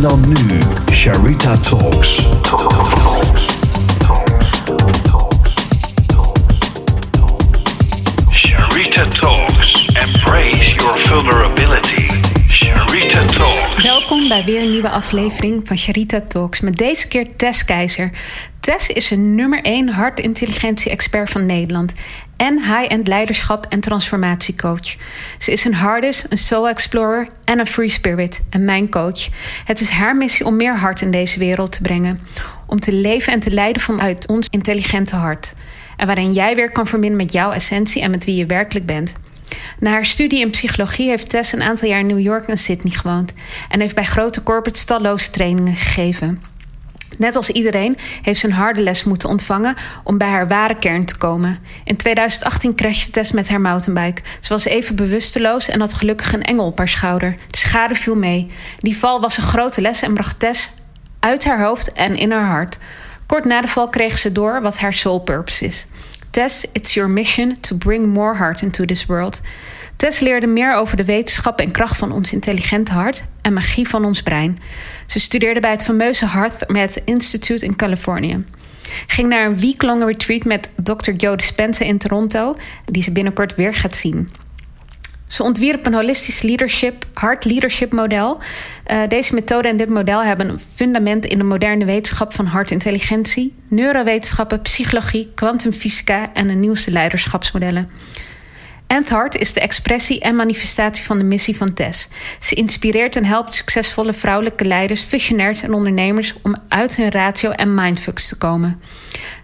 En dan nu, Sharita Talks. Sharita Talks. Embrace your vulnerability. Sharita Talks. Welkom bij weer een nieuwe aflevering van Sharita Talks. Met deze keer Tess Keizer. Tess is een nummer 1 hartintelligentie-expert van Nederland en high-end leiderschap en transformatiecoach. Ze is een hardest, een soul explorer en een free spirit en mijn coach. Het is haar missie om meer hart in deze wereld te brengen. Om te leven en te leiden vanuit ons intelligente hart. En waarin jij weer kan verbinden met jouw essentie en met wie je werkelijk bent. Na haar studie in psychologie heeft Tess een aantal jaar in New York en Sydney gewoond. En heeft bij grote corporates talloze trainingen gegeven. Net als iedereen heeft ze een harde les moeten ontvangen om bij haar ware kern te komen. In 2018 crashte Tess met haar mountainbike. Ze was even bewusteloos en had gelukkig een engel op haar schouder. De schade viel mee. Die val was een grote les en bracht Tess uit haar hoofd en in haar hart. Kort na de val kreeg ze door wat haar soul purpose is. Tess, it's your mission to bring more heart into this world. Tess leerde meer over de wetenschap en kracht van ons intelligente hart en magie van ons brein. Ze studeerde bij het fameuze HeartMath Institute in Californië. Ging naar een week-long retreat met Dr. Joe Dispenza in Toronto, die ze binnenkort weer gaat zien. Ze ontwierp een holistisch leadership, hard leadership model. Uh, deze methode en dit model hebben een fundament in de moderne wetenschap van hartintelligentie, neurowetenschappen, psychologie, kwantumfysica en de nieuwste leiderschapsmodellen. Nth Heart is de expressie en manifestatie van de missie van Tess. Ze inspireert en helpt succesvolle vrouwelijke leiders, visionairs en ondernemers om uit hun ratio en mindfucks te komen.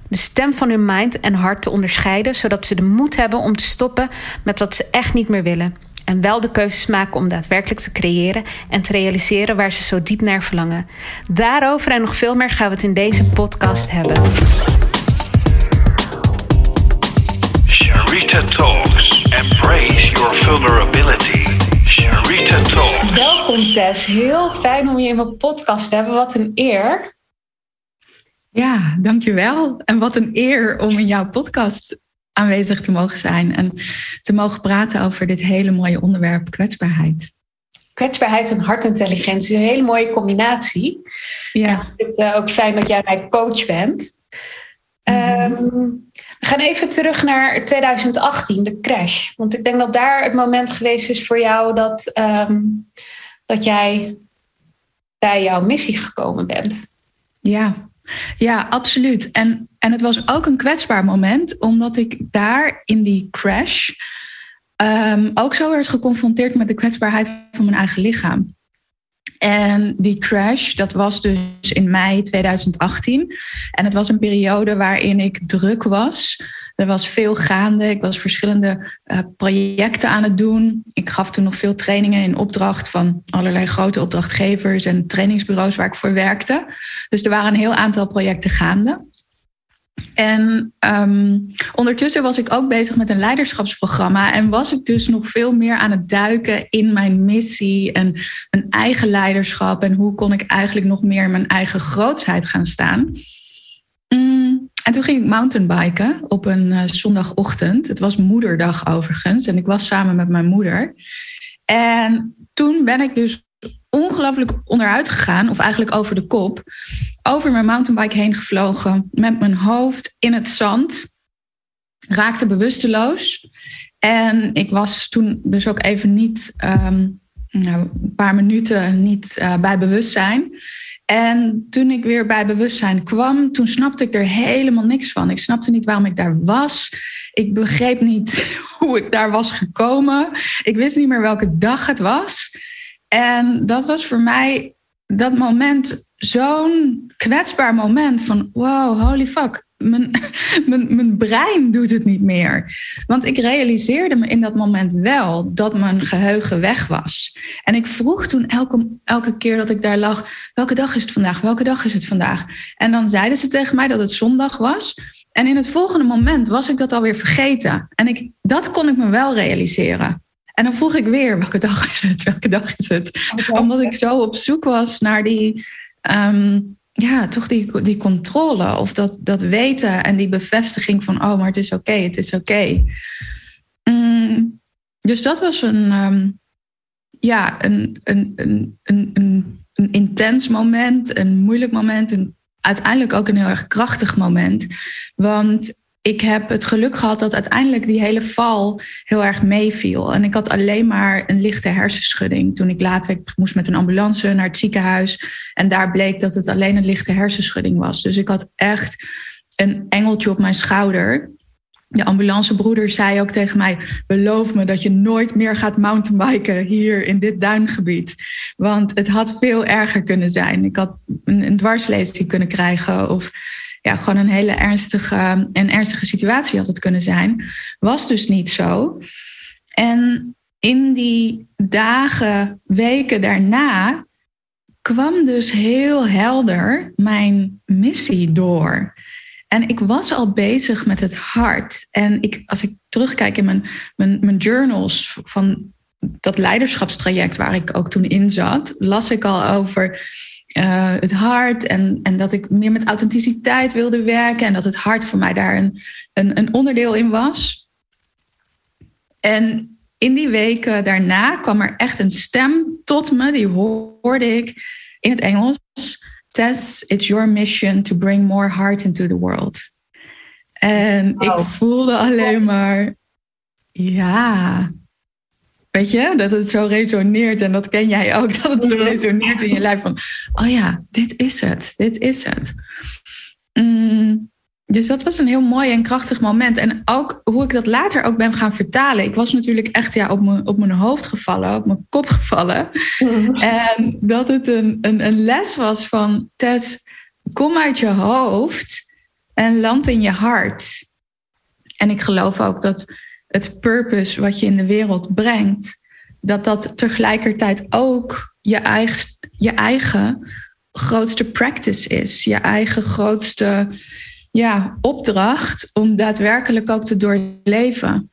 De stem van hun mind en hart te onderscheiden, zodat ze de moed hebben om te stoppen met wat ze echt niet meer willen. En wel de keuzes maken om daadwerkelijk te creëren en te realiseren waar ze zo diep naar verlangen. Daarover en nog veel meer gaan we het in deze podcast hebben. Embrace your vulnerability. Sharita Talks. Welkom Tess, heel fijn om je in mijn podcast te hebben. Wat een eer. Ja, dankjewel. En wat een eer om in jouw podcast aanwezig te mogen zijn en te mogen praten over dit hele mooie onderwerp kwetsbaarheid. Kwetsbaarheid en hartintelligentie is een hele mooie combinatie. Ja. het is ook fijn dat jij mijn coach bent. Ehm, we gaan even terug naar 2018, de crash. Want ik denk dat daar het moment geweest is voor jou dat, ehm, dat jij bij jouw missie gekomen bent. Ja, ja absoluut. En, en het was ook een kwetsbaar moment, omdat ik daar in die crash ehm, ook zo werd geconfronteerd met de kwetsbaarheid van mijn eigen lichaam. En die crash, dat was dus in mei 2018. En het was een periode waarin ik druk was. Er was veel gaande. Ik was verschillende uh, projecten aan het doen. Ik gaf toen nog veel trainingen in opdracht van allerlei grote opdrachtgevers en trainingsbureaus waar ik voor werkte. Dus er waren een heel aantal projecten gaande. En um, ondertussen was ik ook bezig met een leiderschapsprogramma en was ik dus nog veel meer aan het duiken in mijn missie en mijn eigen leiderschap en hoe kon ik eigenlijk nog meer in mijn eigen grootsheid gaan staan. Mm, en toen ging ik mountainbiken op een uh, zondagochtend. Het was moederdag overigens en ik was samen met mijn moeder. En toen ben ik dus ongelooflijk onderuit gegaan, of eigenlijk over de kop, over mijn mountainbike heen gevlogen, met mijn hoofd in het zand, raakte bewusteloos. En ik was toen dus ook even niet, um, nou, een paar minuten niet uh, bij bewustzijn. En toen ik weer bij bewustzijn kwam, toen snapte ik er helemaal niks van. Ik snapte niet waarom ik daar was. Ik begreep niet hoe ik daar was gekomen. Ik wist niet meer welke dag het was. En dat was voor mij dat moment zo'n kwetsbaar moment van wow, holy fuck. Mijn, mijn, mijn brein doet het niet meer. Want ik realiseerde me in dat moment wel dat mijn geheugen weg was. En ik vroeg toen elke, elke keer dat ik daar lag: welke dag is het vandaag? Welke dag is het vandaag? En dan zeiden ze tegen mij dat het zondag was. En in het volgende moment was ik dat alweer vergeten. En ik, dat kon ik me wel realiseren. En dan vroeg ik weer, welke dag is het? Welke dag is het? Omdat ik zo op zoek was naar die, um, ja, toch die, die controle of dat, dat weten en die bevestiging van, oh, maar het is oké, okay, het is oké. Okay. Mm, dus dat was een, um, ja, een, een, een, een, een een intens moment, een moeilijk moment, en uiteindelijk ook een heel erg krachtig moment. Want ik heb het geluk gehad dat uiteindelijk die hele val heel erg meeviel. En ik had alleen maar een lichte hersenschudding. Toen ik later moest met een ambulance naar het ziekenhuis. En daar bleek dat het alleen een lichte hersenschudding was. Dus ik had echt een engeltje op mijn schouder. De ambulancebroeder zei ook tegen mij: Beloof me dat je nooit meer gaat mountainbiken hier in dit duingebied. Want het had veel erger kunnen zijn. Ik had een, een kunnen krijgen. Of ja, gewoon een hele ernstige, een ernstige situatie had het kunnen zijn. Was dus niet zo. En in die dagen, weken daarna kwam dus heel helder mijn missie door. En ik was al bezig met het hart. En ik, als ik terugkijk in mijn, mijn, mijn journals van dat leiderschapstraject waar ik ook toen in zat, las ik al over uh, het hart en, en dat ik meer met authenticiteit wilde werken en dat het hart voor mij daar een, een, een onderdeel in was. En in die weken daarna kwam er echt een stem tot me, die hoorde ik in het Engels. Tess, it's your mission to bring more heart into the world. En ik voelde alleen maar, ja, Weet je, dat het zo resoneert en dat ken jij ook, dat het zo resoneert in je lijf van, oh ja, dit is het, dit is het. Mm, dus dat was een heel mooi en krachtig moment. En ook hoe ik dat later ook ben gaan vertalen. Ik was natuurlijk echt ja, op, mijn, op mijn hoofd gevallen, op mijn kop gevallen. En dat het een, een, een les was van, Tess, kom uit je hoofd en land in je hart. En ik geloof ook dat het purpose wat je in de wereld brengt, dat dat tegelijkertijd ook je eigen, je eigen grootste practice is, je eigen grootste ja, opdracht om daadwerkelijk ook te doorleven.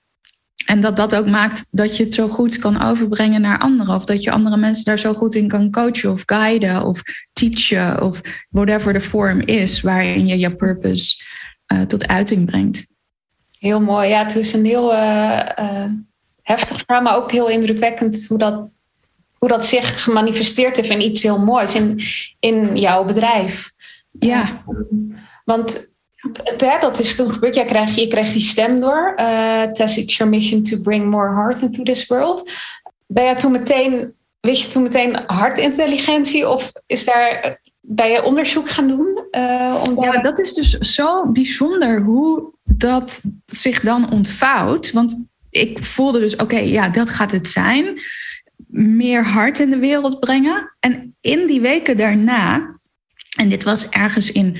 En dat dat ook maakt dat je het zo goed kan overbrengen naar anderen. Of dat je andere mensen daar zo goed in kan coachen of guiden of teachen. Of whatever de vorm is waarin je je purpose uh, tot uiting brengt. Heel mooi. Ja, het is een heel uh, heftig verhaal, maar ook heel indrukwekkend hoe dat, hoe dat zich gemanifesteerd heeft in iets heel moois in, in jouw bedrijf. Ja. want hè, dat is toen gebeurd. Jij je kreeg die stem door. Uh, Tess, it's your mission to bring more heart into this world. Ben je toen meteen, weet je toen meteen hartintelligentie of is daar, ben je onderzoek gaan doen? Uh, om Ja, dat is dus zo bijzonder hoe dat zich dan ontvouwt. Want ik voelde dus, oké, ja, dat gaat het zijn. Meer hart in de wereld brengen. En in die weken daarna, en dit was ergens in,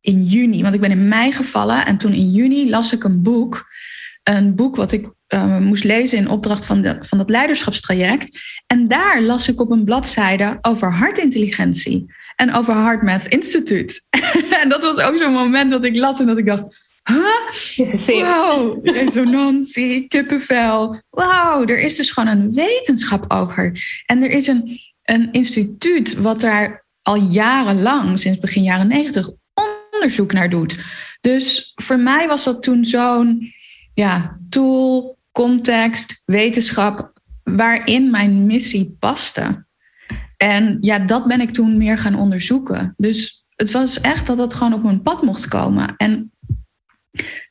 in juni, want ik ben in mei gevallen. En toen in juni las ik een boek. Een boek wat ik uh, moest lezen in opdracht van, van dat leiderschapstraject. En daar las ik op een bladzijde over hartintelligentie en over Heart Math Institute. en dat was ook zo'n moment dat ik las en dat ik dacht, Huh? Wauw, resonantie, kippenvel. Wauw, er is dus gewoon een wetenschap over. En er is een, een instituut wat daar al jarenlang, sinds begin jaren negentig, onderzoek naar doet. Dus voor mij was dat toen zo'n ja, tool, context, wetenschap, waarin mijn missie paste. En ja, dat ben ik toen meer gaan onderzoeken. Dus het was echt dat dat gewoon op mijn pad mocht komen. En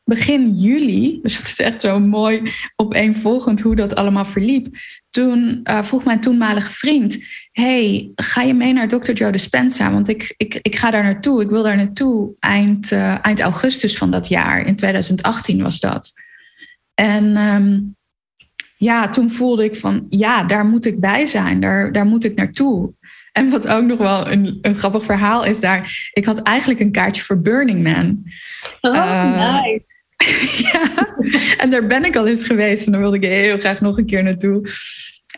begin juli, dus het is echt zo mooi opeenvolgend hoe dat allemaal verliep. Toen uh, vroeg mijn toenmalige vriend: Hey, ga je mee naar Dr. Joe Dispenza? Want ik, ik, ik ga daar naartoe. Ik wil daar naartoe eind, uh, eind augustus van dat jaar. In 2018 was dat. En um, ja, toen voelde ik van ja, daar moet ik bij zijn. Daar, daar moet ik naartoe. En wat ook nog wel een, een grappig verhaal is daar. Ik had eigenlijk een kaartje voor Burning Man. Oh, uh, nice. ja, en daar ben ik al eens geweest en daar wilde ik heel graag nog een keer naartoe.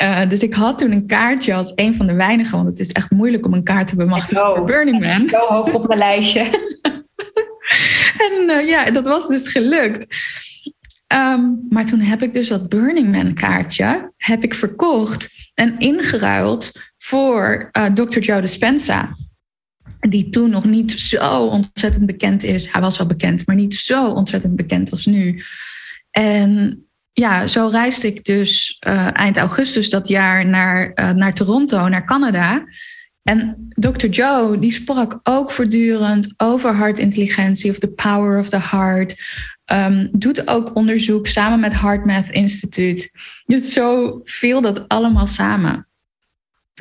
Uh, dus ik had toen een kaartje als een van de weinigen, want het is echt moeilijk om een kaart te bemachtigen voor Burning Man. Zo hoog op mijn lijstje. en uh, ja, dat was dus gelukt. Um, maar toen heb ik dus dat Burning Man kaartje heb ik verkocht en ingeruild voor uh, Dr. Joe Dispenza. Die toen nog niet zo ontzettend bekend is. Hij was wel bekend, maar niet zo ontzettend bekend als nu. En ja, zo reisde ik dus uh, eind augustus dat jaar naar, uh, naar Toronto, naar Canada. En Dr. Joe, die sprak ook voortdurend over hartintelligentie of the power of the heart. Um, doet ook onderzoek samen met HeartMath Instituut. Dus zo viel dat allemaal samen.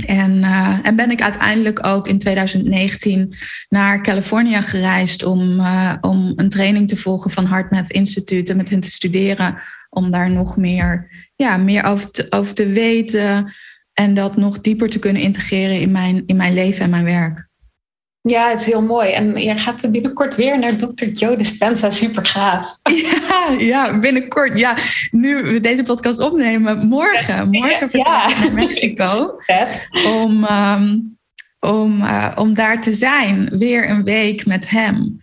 En, uh, en ben ik uiteindelijk ook in 2019 naar Californië gereisd om, uh, om een training te volgen van HeartMath Instituut en met hen te studeren. Om daar nog meer, ja, meer over, te, over te weten en dat nog dieper te kunnen integreren in mijn, in mijn leven en mijn werk. Ja, het is heel mooi. En je gaat binnenkort weer naar Dr. Joe Dispenza. Super gaaf. Ja, ja, binnenkort. Ja, nu we deze podcast opnemen, morgen. Morgen vertrek ik naar Mexico. om, um, om, uh, om daar te zijn. Weer een week met hem.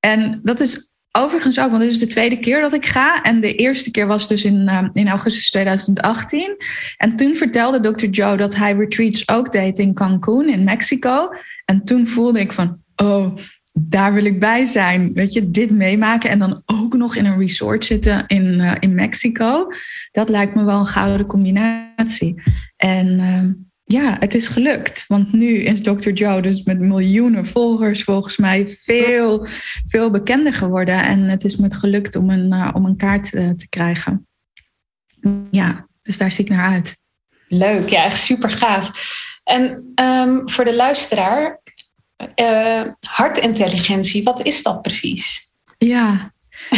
En dat is overigens ook, want dit is de tweede keer dat ik ga. En de eerste keer was dus in, uh, in augustus 2018. En toen vertelde Dr. Joe dat hij retreats ook deed in Cancun in Mexico. En toen voelde ik van, oh, daar wil ik bij zijn. Weet je, dit meemaken en dan ook nog in een resort zitten in, uh, in Mexico. Dat lijkt me wel een gouden combinatie. En uh, ja, het is gelukt. Want nu is Dr. Joe dus met miljoenen volgers volgens mij veel, veel bekender geworden. En het is me gelukt om een, uh, om een kaart uh, te krijgen. Ja, dus daar zie ik naar uit. Leuk, ja, echt super gaaf. En um, voor de luisteraar, uh, hartintelligentie, wat is dat precies? Ja,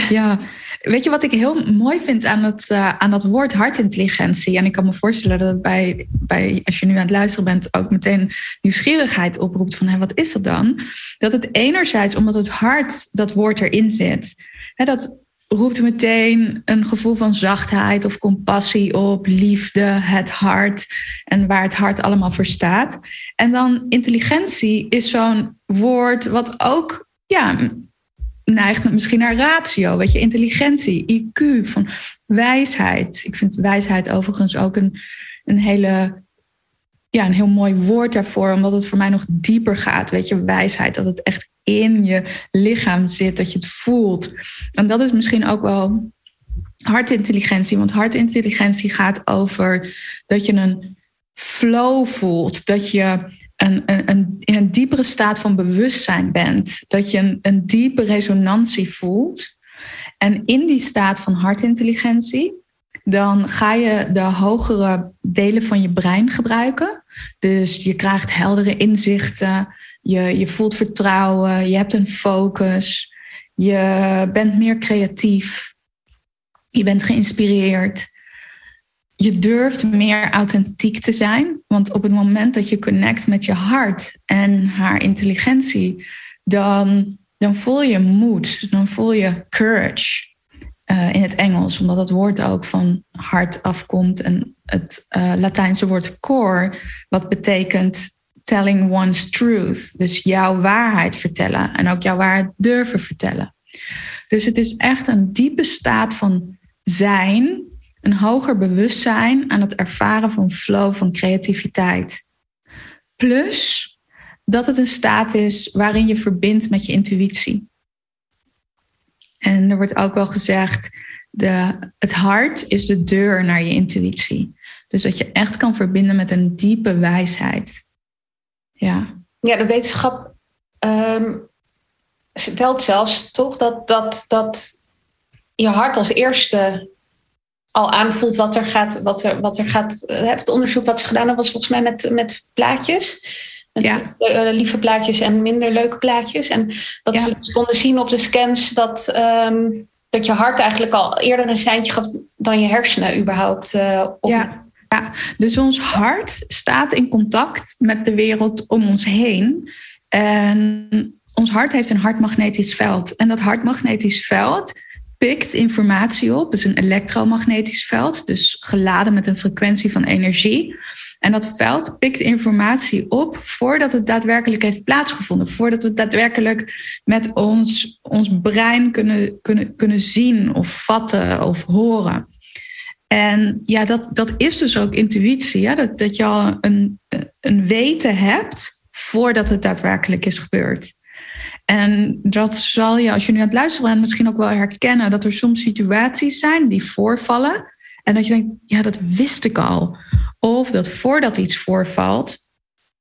ja. Weet je wat ik heel mooi vind aan, het, uh, aan dat woord hartintelligentie? En ik kan me voorstellen dat bij, bij, als je nu aan het luisteren bent, ook meteen nieuwsgierigheid oproept van hé, wat is dat dan? Dat het enerzijds, omdat het hart dat woord erin zit, hè, dat roept meteen een gevoel van zachtheid of compassie op, liefde, het hart en waar het hart allemaal voor staat. En dan intelligentie is zo'n woord wat ook ja, neigt misschien naar ratio, weet je, intelligentie, IQ, van wijsheid. Ik vind wijsheid overigens ook een, een hele ja, een heel mooi woord daarvoor, omdat het voor mij nog dieper gaat. Weet je, wijsheid, dat het echt in je lichaam zit, dat je het voelt. En dat is misschien ook wel hartintelligentie, want hartintelligentie gaat over dat je een flow voelt, dat je een, een, in een diepere staat van bewustzijn bent, dat je een, een diepe resonantie voelt. En in die staat van hartintelligentie, dan ga je de hogere delen van je brein gebruiken. Dus je krijgt heldere inzichten, je, je voelt vertrouwen, je hebt een focus, je bent meer creatief, je bent geïnspireerd. Je durft meer authentiek te zijn, want op het moment dat je connect met je hart en haar intelligentie, dan, dan voel je moed, dan voel je courage uh, in het Engels, omdat het woord ook van hart afkomt en het uh, Latijnse woord core, wat betekent telling one's truth. Dus jouw waarheid vertellen en ook jouw waarheid durven vertellen. Dus het is echt een diepe staat van zijn, een hoger bewustzijn aan het ervaren van flow, van creativiteit. Plus dat het een staat is waarin je verbindt met je intuïtie. En er wordt ook wel gezegd, de, het hart is de deur naar je intuïtie. Dus dat je echt kan verbinden met een diepe wijsheid. Ja, ja de wetenschap um, stelt zelfs toch dat, dat, dat je hart als eerste al aanvoelt wat er gaat. Wat er, wat er gaat het onderzoek wat ze gedaan hebben was volgens mij met, met plaatjes. Met ja. Eh, lieve plaatjes en minder leuke plaatjes. En dat ja. ze konden zien op de scans dat, um, dat je hart eigenlijk al eerder een seintje gaf dan je hersenen überhaupt. Uh, op. Ja. Ja, dus ons hart staat in contact met de wereld om ons heen. En ons hart heeft een hartmagnetisch veld. En dat hartmagnetisch veld pikt informatie op. Het is een elektromagnetisch veld, dus geladen met een frequentie van energie. En dat veld pikt informatie op voordat het daadwerkelijk heeft plaatsgevonden. Voordat we het daadwerkelijk met ons, ons brein kunnen, kunnen, kunnen zien of vatten of horen. En ja, dat, dat is dus ook intuïtie. Ja? Dat, dat je al een, een weten hebt voordat het daadwerkelijk is gebeurd. En dat zal je, als je nu aan het luisteren bent, misschien ook wel herkennen dat er soms situaties zijn die voorvallen. En dat je denkt, ja, dat wist ik al. Of dat voordat iets voorvalt,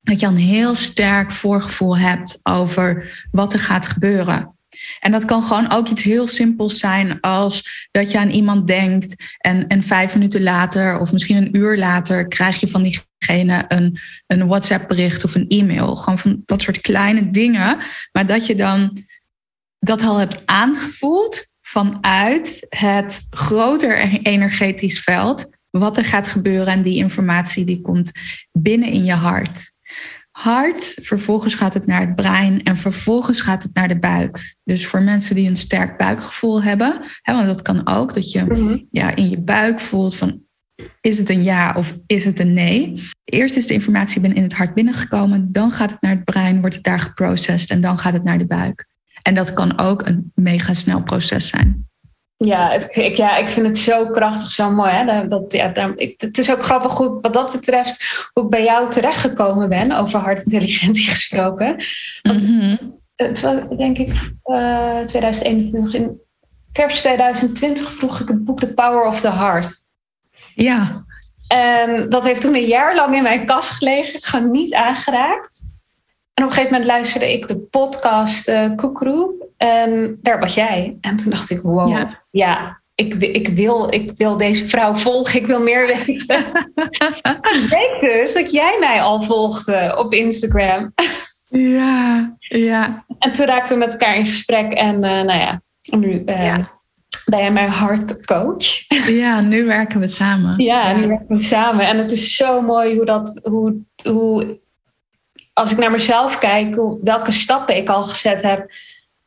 dat je een heel sterk voorgevoel hebt over wat er gaat gebeuren. En dat kan gewoon ook iets heel simpels zijn als dat je aan iemand denkt en, en vijf minuten later of misschien een uur later krijg je van diegene een, een WhatsApp bericht of een e-mail. Gewoon van dat soort kleine dingen, maar dat je dan dat al hebt aangevoeld vanuit het groter energetisch veld wat er gaat gebeuren en die informatie die komt binnen in je hart hart, vervolgens gaat het naar het brein en vervolgens gaat het naar de buik. Dus voor mensen die een sterk buikgevoel hebben, hè, want dat kan ook, dat je mhm. ja, in je buik voelt van is het een ja of is het een nee? Eerst is de informatie in het hart binnengekomen, dan gaat het naar het brein, wordt het daar geprocessed en dan gaat het naar de buik. En dat kan ook een mega snel proces zijn. Ja, ik, ja, ik vind het zo krachtig, zo mooi. Hè? Dat, ja, het is ook grappig hoe, wat dat betreft hoe ik bij jou terechtgekomen ben, over hartintelligentie gesproken. Want mm het was denk ik uh, eh, 2021, in kerst 2020 vroeg ik het boek The Power of the Heart. Ja. En dat heeft toen een jaar lang in mijn kast gelegen, gewoon niet aangeraakt. En op een gegeven moment luisterde ik de podcast uh, En daar was jij. En toen dacht ik, wow, ja, ik, ik, wil, ik wil deze vrouw volgen. Ik wil meer weten. ik denk dus dat jij mij al volgde op Instagram. ja, ja. En toen raakten we met elkaar in gesprek. En uh, nou ja, nu uh, ja. ben jij mijn hartcoach. ja, nu werken we samen. Ja, nu werken we samen. En het is zo mooi hoe dat... Hoe, hoe als ik naar mezelf kijk, welke stappen ik al gezet heb.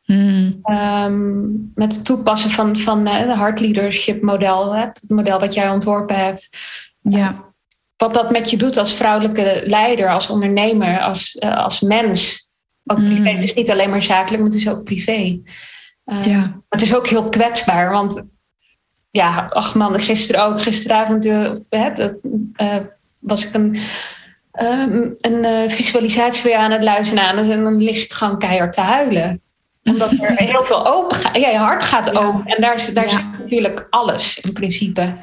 Hmm. Ehm, met het toepassen van, van uh, de heart leadership model, hè, het model wat jij ontworpen hebt. Ja. Wat dat met je doet als vrouwelijke leider, als ondernemer, als, uh, als mens. Ook hmm. privé. Het is niet alleen maar zakelijk, maar het is ook privé. Uh, ja. Maar het is ook heel kwetsbaar, want ja, ach man, gisteren ook, gisteravond was ik een Ehm, een uh, visualisatie je aan het luisteren aan. En dan lig ik gewoon keihard te huilen. Omdat er heel veel open gaat. Ja, je hart gaat open. En daar, daar zit natuurlijk alles in principe.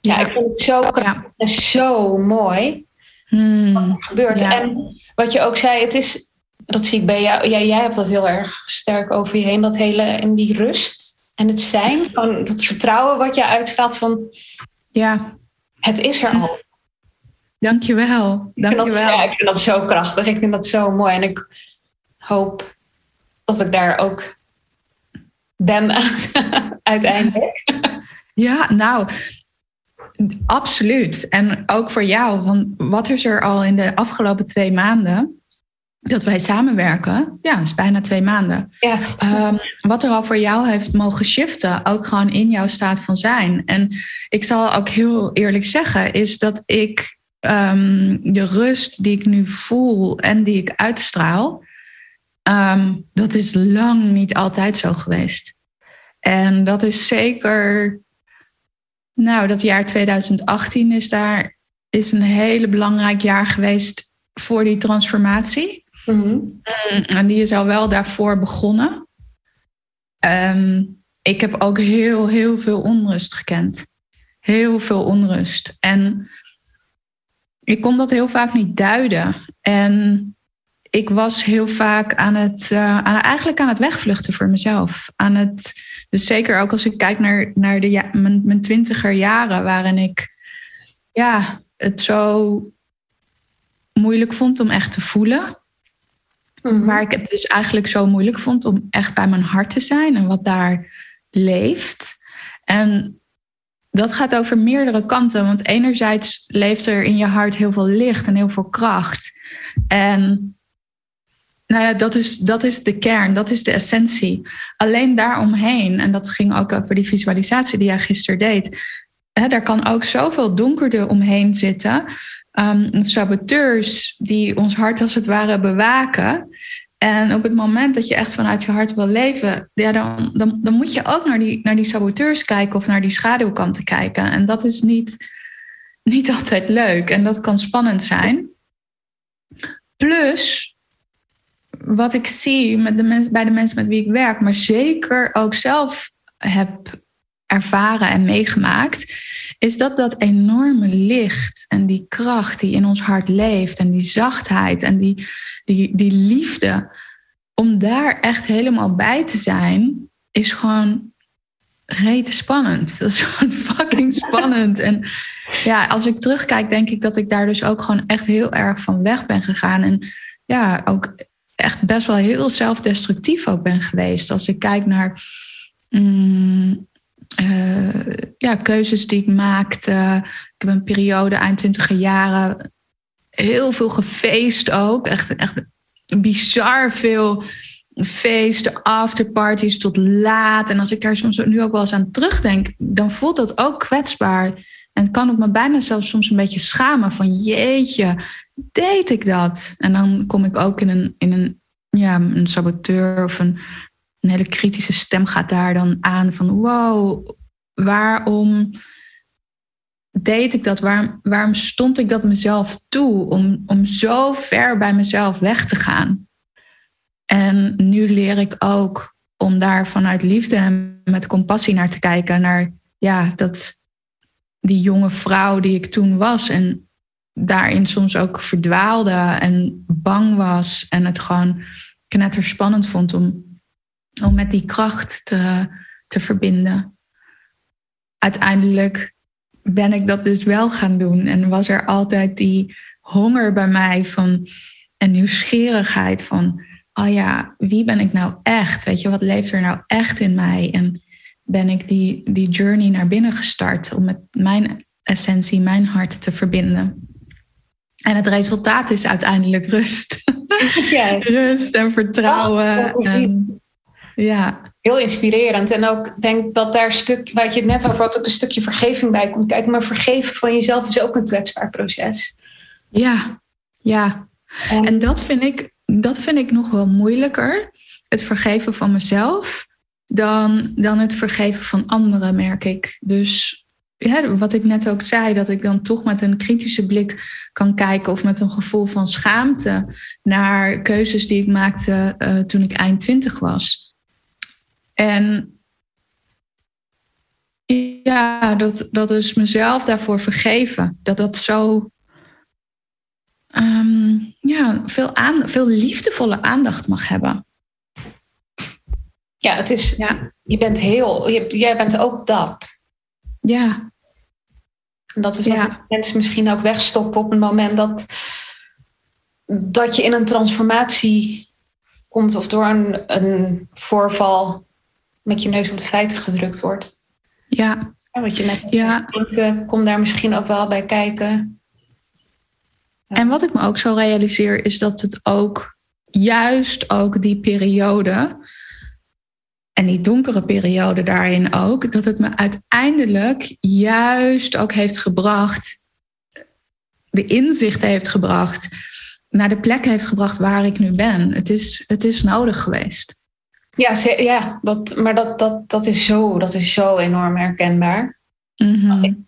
Ja, ik vind het zo, ja. zo mooi. Hmm. Wat er gebeurt. En wat je ook zei, het is, dat zie ik bij jou. Ja, jij hebt dat heel erg sterk over je heen. Dat hele, en die rust en het zijn. Van het vertrouwen wat je uitstraalt van... Ja. Het is er al. Dankjewel. Dankjewel. Ik ja, ik vind dat zo krachtig. Ik vind dat zo mooi. En ik hoop dat ik daar ook ben uiteindelijk. Ja, nou, absoluut. En ook voor jou. Want wat is er al in de afgelopen twee maanden dat wij samenwerken? Ja, dat is bijna twee maanden. Ja. Um, wat er al voor jou heeft mogen shiften, ook gewoon in jouw staat van zijn. En ik zal ook heel eerlijk zeggen, is dat ik Ehm, de rust die ik nu voel en die ik uitstraal, ehm, dat is lang niet altijd zo geweest. En dat is zeker, nou, dat jaar 2018 is daar is een hele belangrijk jaar geweest voor die transformatie. Mhm. Mm, en die is al wel daarvoor begonnen. Ehm, ik heb ook heel, heel veel onrust gekend. Heel veel onrust. En ik kon dat heel vaak niet duiden. En ik was heel vaak aan het, uh, aan, eigenlijk aan het wegvluchten voor mezelf. Aan het, dus zeker ook als ik kijk naar, naar de, ja, mijn, mijn twintiger jaren, waarin ik ja, het zo moeilijk vond om echt te voelen. Mm Maar ik het dus eigenlijk zo moeilijk vond om echt bij mijn hart te zijn en wat daar leeft. En dat gaat over meerdere kanten. Want enerzijds leeft er in je hart heel veel licht en heel veel kracht. En nou ja, dat is, dat is de kern, dat is de essentie. Alleen daaromheen, en dat ging ook over die visualisatie die jij gisteren deed. Hè, daar kan ook zoveel donkerder omheen zitten. Um, saboteurs die ons hart als het ware bewaken. En op het moment dat je echt vanuit je hart wil leven, ja, dan, dan, dan moet je ook naar die, naar die saboteurs kijken of naar die schaduwkanten kijken. En dat is niet, niet altijd leuk en dat kan spannend zijn. Plus, wat ik zie met de mens, bij de mensen met wie ik werk, maar zeker ook zelf heb ervaren en meegemaakt, is dat dat enorme licht en die kracht die in ons hart leeft en die zachtheid en die, die, die liefde, om daar echt helemaal bij te zijn, is gewoon rete spannend. Dat is gewoon fucking spannend. En ja, als ik terugkijk, denk ik dat ik daar dus ook gewoon echt heel erg van weg ben gegaan. En ja, ook echt best wel heel zelfdestructief ook ben geweest. Als ik kijk naar mm, uh, ja, keuzes die ik maakte. Ik heb een periode eind twintiger jaren heel veel gefeest ook. Echt, echt bizar veel feesten, afterparties tot laat. En als ik daar soms nu ook wel eens aan terugdenk, dan voelt dat ook kwetsbaar. En kan ik me bijna zelfs soms een beetje schamen van jeetje, deed ik dat? En dan kom ik ook in een, in een, ja, een saboteur of een, een hele kritische stem gaat daar dan aan van wow, waarom deed ik dat? Waarom, waarom stond ik dat mezelf toe om, om zo ver bij mezelf weg te gaan? En nu leer ik ook om daar vanuit liefde en met compassie naar te kijken. Naar ja, dat die jonge vrouw die ik toen was. En daarin soms ook verdwaalde en bang was. En het gewoon knetter spannend vond om om met die kracht te, te verbinden. Uiteindelijk ben ik dat dus wel gaan doen en was er altijd die honger bij mij van en nieuwsgierigheid van, oh ja, wie ben ik nou echt? Weet je, wat leeft er nou echt in mij? En ben ik die, die journey naar binnen gestart om met mijn essentie, mijn hart te verbinden. En het resultaat is uiteindelijk rust. Ja. rust en vertrouwen. en, ja. Heel inspirerend. En ook denk dat daar stuk, waar je het net over had, ook een stukje vergeving bij komt. Kijk, maar vergeven van jezelf is ook een kwetsbaar proces. Ja, ja. En, en dat, vind ik, dat vind ik nog wel moeilijker. Het vergeven van mezelf dan, dan het vergeven van anderen, merk ik. Dus ja, wat ik net ook zei, dat ik dan toch met een kritische blik kan kijken of met een gevoel van schaamte naar keuzes die ik maakte uh, toen ik eind twintig was. En ja, dat, dat is mezelf daarvoor vergeven. Dat dat zo um, ja, veel, aan, veel liefdevolle aandacht mag hebben. Ja, het is, ja. je bent heel, je, jij bent ook dat. Ja. En dat is wat ja. mensen misschien ook wegstoppen op het moment dat, dat je in een transformatie komt of door een, een voorval met je neus op de feiten gedrukt wordt. Ja. ja wat je net ja. Denkt, kom daar misschien ook wel bij kijken. En wat ik me ook zo realiseer is dat het ook juist ook die periode en die donkere periode daarin ook, dat het me uiteindelijk juist ook heeft gebracht, de inzichten heeft gebracht, naar de plek heeft gebracht waar ik nu ben. Het is, het is nodig geweest. Ja, ja dat, maar dat, dat, dat, is zo, dat is zo enorm herkenbaar. Mm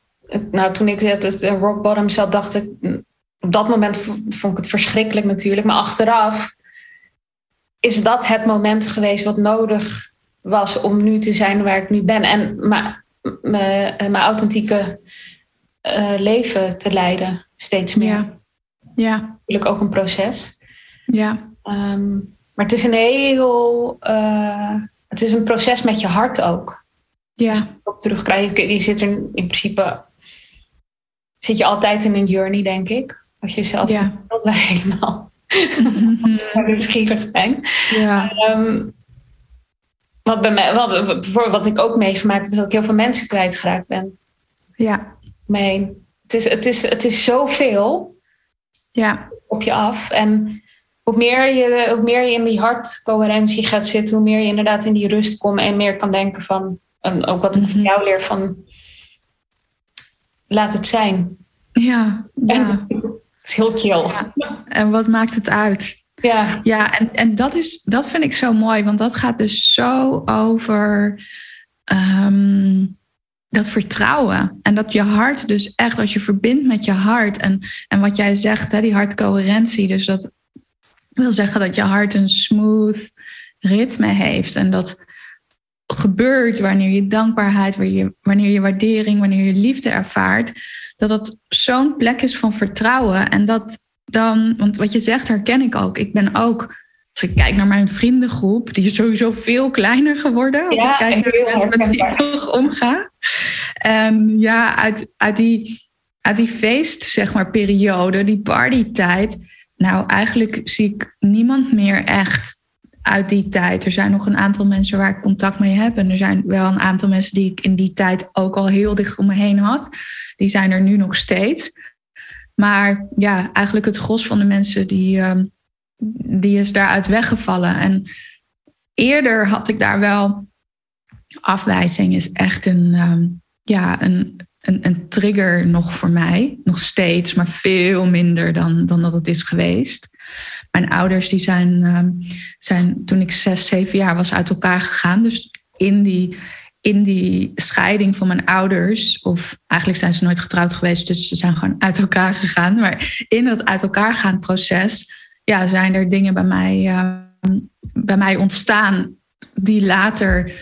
Nou, toen ik het rock bottom zat, dacht ik... Op dat moment vond ik het verschrikkelijk natuurlijk. Maar achteraf is dat het moment geweest wat nodig was om nu te zijn waar ik nu ben. En mijn authentieke uh, leven te leiden, steeds meer. Ja. ja. Natuurlijk ook een proces. Ja. Um, maar het is een heel. Uh, het is een proces met je hart ook. Ja. Dus. Je zit er in principe. Zit je altijd in een journey, denk ik. Als je zelf ja. dat wij helemaal nieuwsgierig zijn. Ja. Um, wat, bij mij, wat, wat ik ook meegemaakt heb, is dat ik heel veel mensen kwijtgeraakt ben. Ja. Mee. Het is, het is, het is zoveel ja. op je af. En hoe meer je, hoe meer je in die hartcoherentie gaat zitten, hoe meer je inderdaad in die rust komt en meer kan denken van, en ook wat ik van mhm. jou leer van, laat het zijn. Ja, ja. het is heel chill. En wat maakt het uit? Ja, ja en, en dat, is, dat vind ik zo mooi, want dat gaat dus zo over ehm, dat vertrouwen. En dat je hart dus echt, als je verbindt met je hart en, en wat jij zegt, hè, die hartcoherentie, dus dat wil zeggen dat je hart een smooth ritme heeft. En dat gebeurt, wanneer je dankbaarheid, wanneer je, wanneer je waardering, wanneer je liefde ervaart, dat dat zo'n plek is van vertrouwen. En dat dan, want wat je zegt, herken ik ook. Ik ben ook, als ik kijk naar mijn vriendengroep, die is sowieso veel kleiner geworden. Als Ja, ik kijk naar de mensen met wie ik omga. En ja, uit, uit, die, uit die feest, zeg maar, periode, die partytijd. Nou, eigenlijk zie ik niemand meer echt uit die tijd. Er zijn nog een aantal mensen waar ik contact mee heb. En er zijn wel een aantal mensen die ik in die tijd ook al heel dicht om me heen had. Die zijn er nu nog steeds. Maar ja, eigenlijk het gros van de mensen die, ehm, die is daaruit weggevallen. En eerder had ik daar wel. Afwijzing is echt een, ehm, ja, een, een, een trigger nog voor mij. Nog steeds, maar veel minder dan, dan dat het is geweest. Mijn ouders die zijn, ehm, zijn toen ik zes, zeven jaar was uit elkaar gegaan. Dus in die, in die scheiding van mijn ouders, of eigenlijk zijn ze nooit getrouwd geweest, dus ze zijn gewoon uit elkaar gegaan. Maar in dat uit elkaar gaan proces, ja, zijn er dingen bij mij, ehm, bij mij ontstaan die later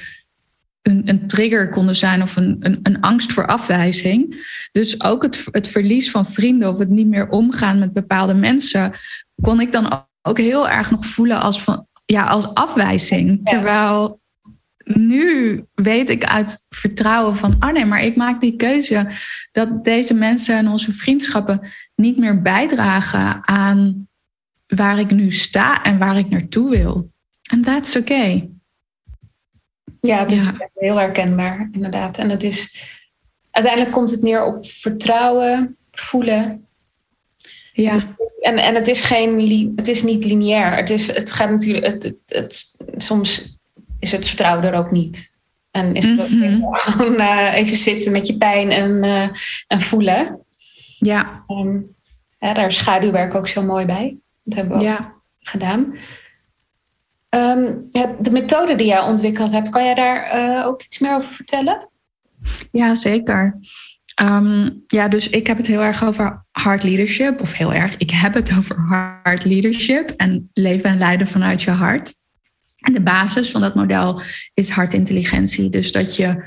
een, een trigger konden zijn of een, een, een angst voor afwijzing. Dus ook het, het verlies van vrienden of het niet meer omgaan met bepaalde mensen, kon ik dan ook heel erg nog voelen als, van, ja, als afwijzing. Terwijl nu weet ik uit vertrouwen van, oh nee, maar ik maak die keuze dat deze mensen en onze vriendschappen niet meer bijdragen aan waar ik nu sta en waar ik naartoe wil. En that's okay. Ja, het is Ja. heel herkenbaar, inderdaad. En het is, uiteindelijk komt het neer op vertrouwen, voelen. Ja, En, en het is geen, het is niet lineair. Het, is, het gaat natuurlijk, het, het, het- soms is het vertrouwen er ook niet. En is het ook Mhm. gewoon eh, even zitten met je pijn en, eh, en voelen. ja, Ehm, ja, daar is schaduwwerk ook zo mooi bij. Dat hebben we ook ja. gedaan. Ehm, de methode die jij ontwikkeld hebt, kan jij daar eh, ook iets meer over vertellen? Ja, zeker. Ehm, ja, dus ik heb het heel erg over hard leadership. Of heel erg, ik heb het over hard leadership en leven en leiden vanuit je hart. En de basis van dat model is hartintelligentie. Dus dat je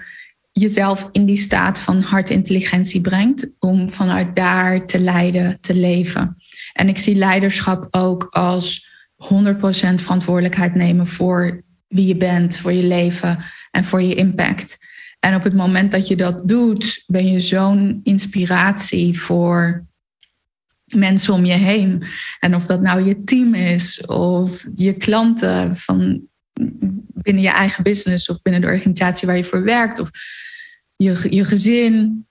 jezelf in die staat van hartintelligentie brengt om vanuit daar te leiden, te leven. En ik zie leiderschap ook als 100% verantwoordelijkheid nemen voor wie je bent, voor je leven en voor je impact. En op het moment dat je dat doet, ben je zo'n inspiratie voor mensen om je heen. En of dat nou je team is of je klanten van binnen je eigen business of binnen de organisatie waar je voor werkt of je, je gezin,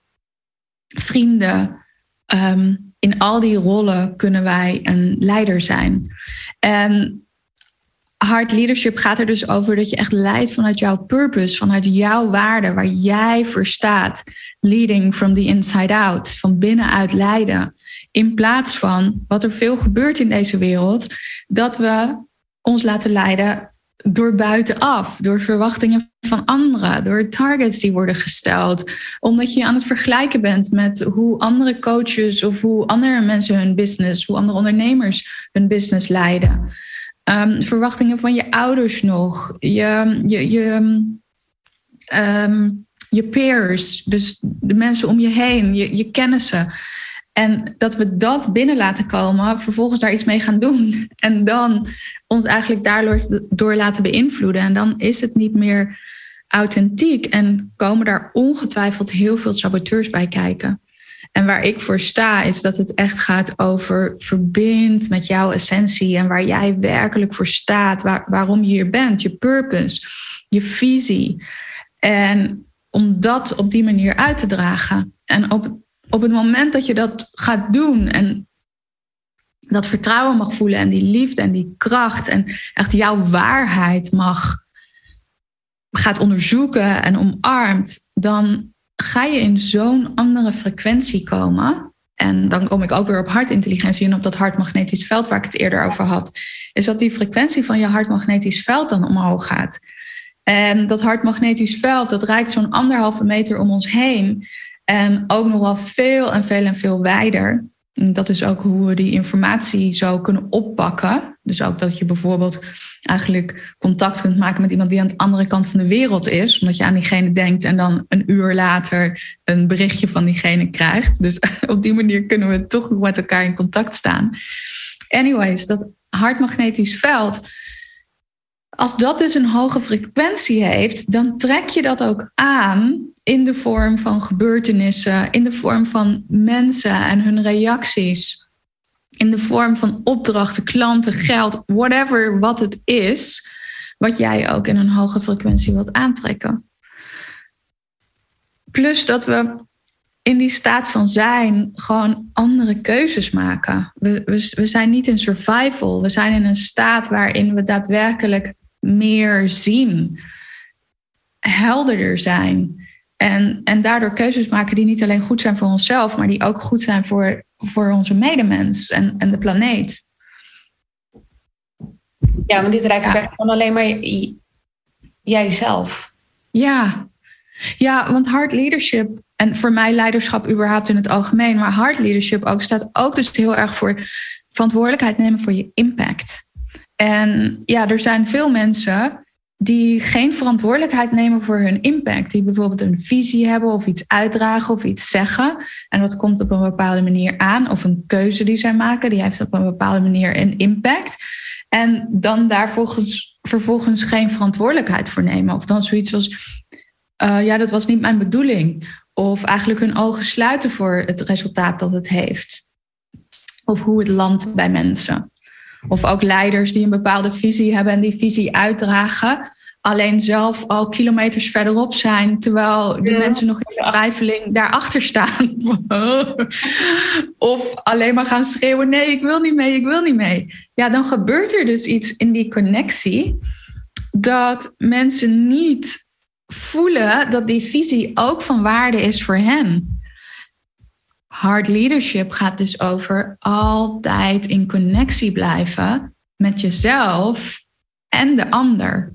vrienden. Ehm, in al die rollen kunnen wij een leider zijn. En hard leadership gaat er dus over dat je echt leidt vanuit jouw purpose, vanuit jouw waarde, waar jij voor staat. Leading from the inside out, van binnenuit leiden. In plaats van wat er veel gebeurt in deze wereld, dat we ons laten leiden door buitenaf, door verwachtingen van anderen, door targets die worden gesteld, omdat je aan het vergelijken bent met hoe andere coaches of hoe andere mensen hun business, hoe andere ondernemers hun business leiden. Um, verwachtingen van je ouders nog, je, je, je, um, je peers, dus de mensen om je heen, je, je kennissen. En dat we dat binnen laten komen, vervolgens daar iets mee gaan doen. En dan ons eigenlijk daardoor door laten beïnvloeden. En dan is het niet meer authentiek en komen daar ongetwijfeld heel veel saboteurs bij kijken. En waar ik voor sta, is dat het echt gaat over verbind met jouw essentie en waar jij werkelijk voor staat, waar, waarom je hier bent, je purpose, je visie. En om dat op die manier uit te dragen. En op, op het moment dat je dat gaat doen en dat vertrouwen mag voelen en die liefde en die kracht en echt jouw waarheid mag gaat onderzoeken en omarmt, dan ga je in zo'n andere frequentie komen. En dan kom ik ook weer op hartintelligentie en op dat hartmagnetisch veld waar ik het eerder over had. Is dat die frequentie van je hartmagnetisch veld dan omhoog gaat. En dat hartmagnetisch veld, dat reikt zo'n anderhalve meter om ons heen. En ook nog wel veel en veel en veel wijder. Dat is ook hoe we die informatie zo kunnen oppakken. Dus ook dat je bijvoorbeeld eigenlijk contact kunt maken met iemand die aan de andere kant van de wereld is. Omdat je aan diegene denkt en dan een uur later een berichtje van diegene krijgt. Dus op die manier kunnen we toch met elkaar in contact staan. Anyways, dat hartmagnetisch veld. Als dat dus een hoge frequentie heeft, dan trek je dat ook aan in de vorm van gebeurtenissen, in de vorm van mensen en hun reacties, in de vorm van opdrachten, klanten, geld, whatever wat het is, wat jij ook in een hoge frequentie wilt aantrekken. Plus dat we in die staat van zijn gewoon andere keuzes maken. We, we, we zijn niet in survival. We zijn in een staat waarin we daadwerkelijk meer zien, helderder zijn. En, en daardoor keuzes maken die niet alleen goed zijn voor onszelf, maar die ook goed zijn voor, voor onze medemens en, en de planeet. Ja, want dit raakt ja. dan alleen maar jijzelf. Ja. ja, want hard leadership en voor mij leiderschap überhaupt in het algemeen, maar hard leadership ook staat ook dus heel erg voor verantwoordelijkheid nemen voor je impact. En ja, er zijn veel mensen die geen verantwoordelijkheid nemen voor hun impact. Die bijvoorbeeld een visie hebben of iets uitdragen of iets zeggen. En dat komt op een bepaalde manier aan. Of een keuze die zij maken, die heeft op een bepaalde manier een impact. En dan daar volgens, vervolgens geen verantwoordelijkheid voor nemen. Of dan zoiets als, uh, ja, dat was niet mijn bedoeling. Of eigenlijk hun ogen sluiten voor het resultaat dat het heeft. Of hoe het landt bij mensen. Of ook leiders die een bepaalde visie hebben en die visie uitdragen. Alleen zelf al kilometers verderop zijn, terwijl de mensen nog in vertwijfeling daarachter staan. of alleen maar gaan schreeuwen: nee, ik wil niet mee, ik wil niet mee. Ja, dan gebeurt er dus iets in die connectie dat mensen niet voelen dat die visie ook van waarde is voor hen. Hard leadership gaat dus over altijd in connectie blijven met jezelf en de ander.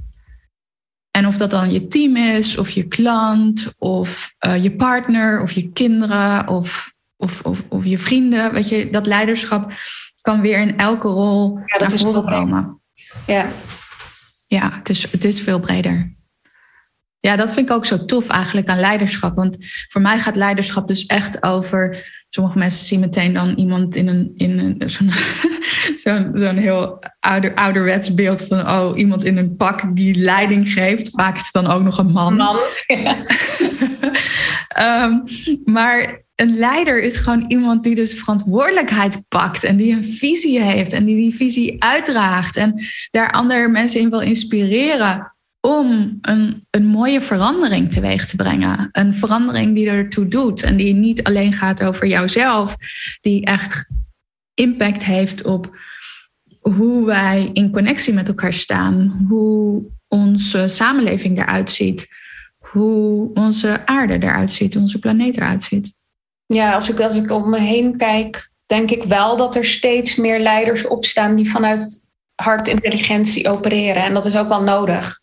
En of dat dan je team is, of je klant, of uh, je partner, of je kinderen, of, of, of, of, je vrienden. Weet je, dat leiderschap kan weer in elke rol ja, naar voren komen. Ja, ja het, is, het is veel breder. Ja, dat vind ik ook zo tof eigenlijk aan leiderschap. Want voor mij gaat leiderschap dus echt over. Sommige mensen zien meteen dan iemand in een, in een zo'n, zo'n, zo'n heel ouder, ouderwets beeld van oh, iemand in een pak die leiding geeft. Vaak is het dan ook nog een man. man. um, maar een leider is gewoon iemand die dus verantwoordelijkheid pakt en die een visie heeft en die die visie uitdraagt en daar andere mensen in wil inspireren om een, een mooie verandering teweeg te brengen. Een verandering die ertoe doet en die niet alleen gaat over jouzelf, die echt impact heeft op hoe wij in connectie met elkaar staan, hoe onze samenleving eruit ziet, hoe onze aarde eruit ziet, onze planeet eruit ziet. Ja, als ik, als ik om me heen kijk, denk ik wel dat er steeds meer leiders opstaan die vanuit hartintelligentie opereren. En dat is ook wel nodig.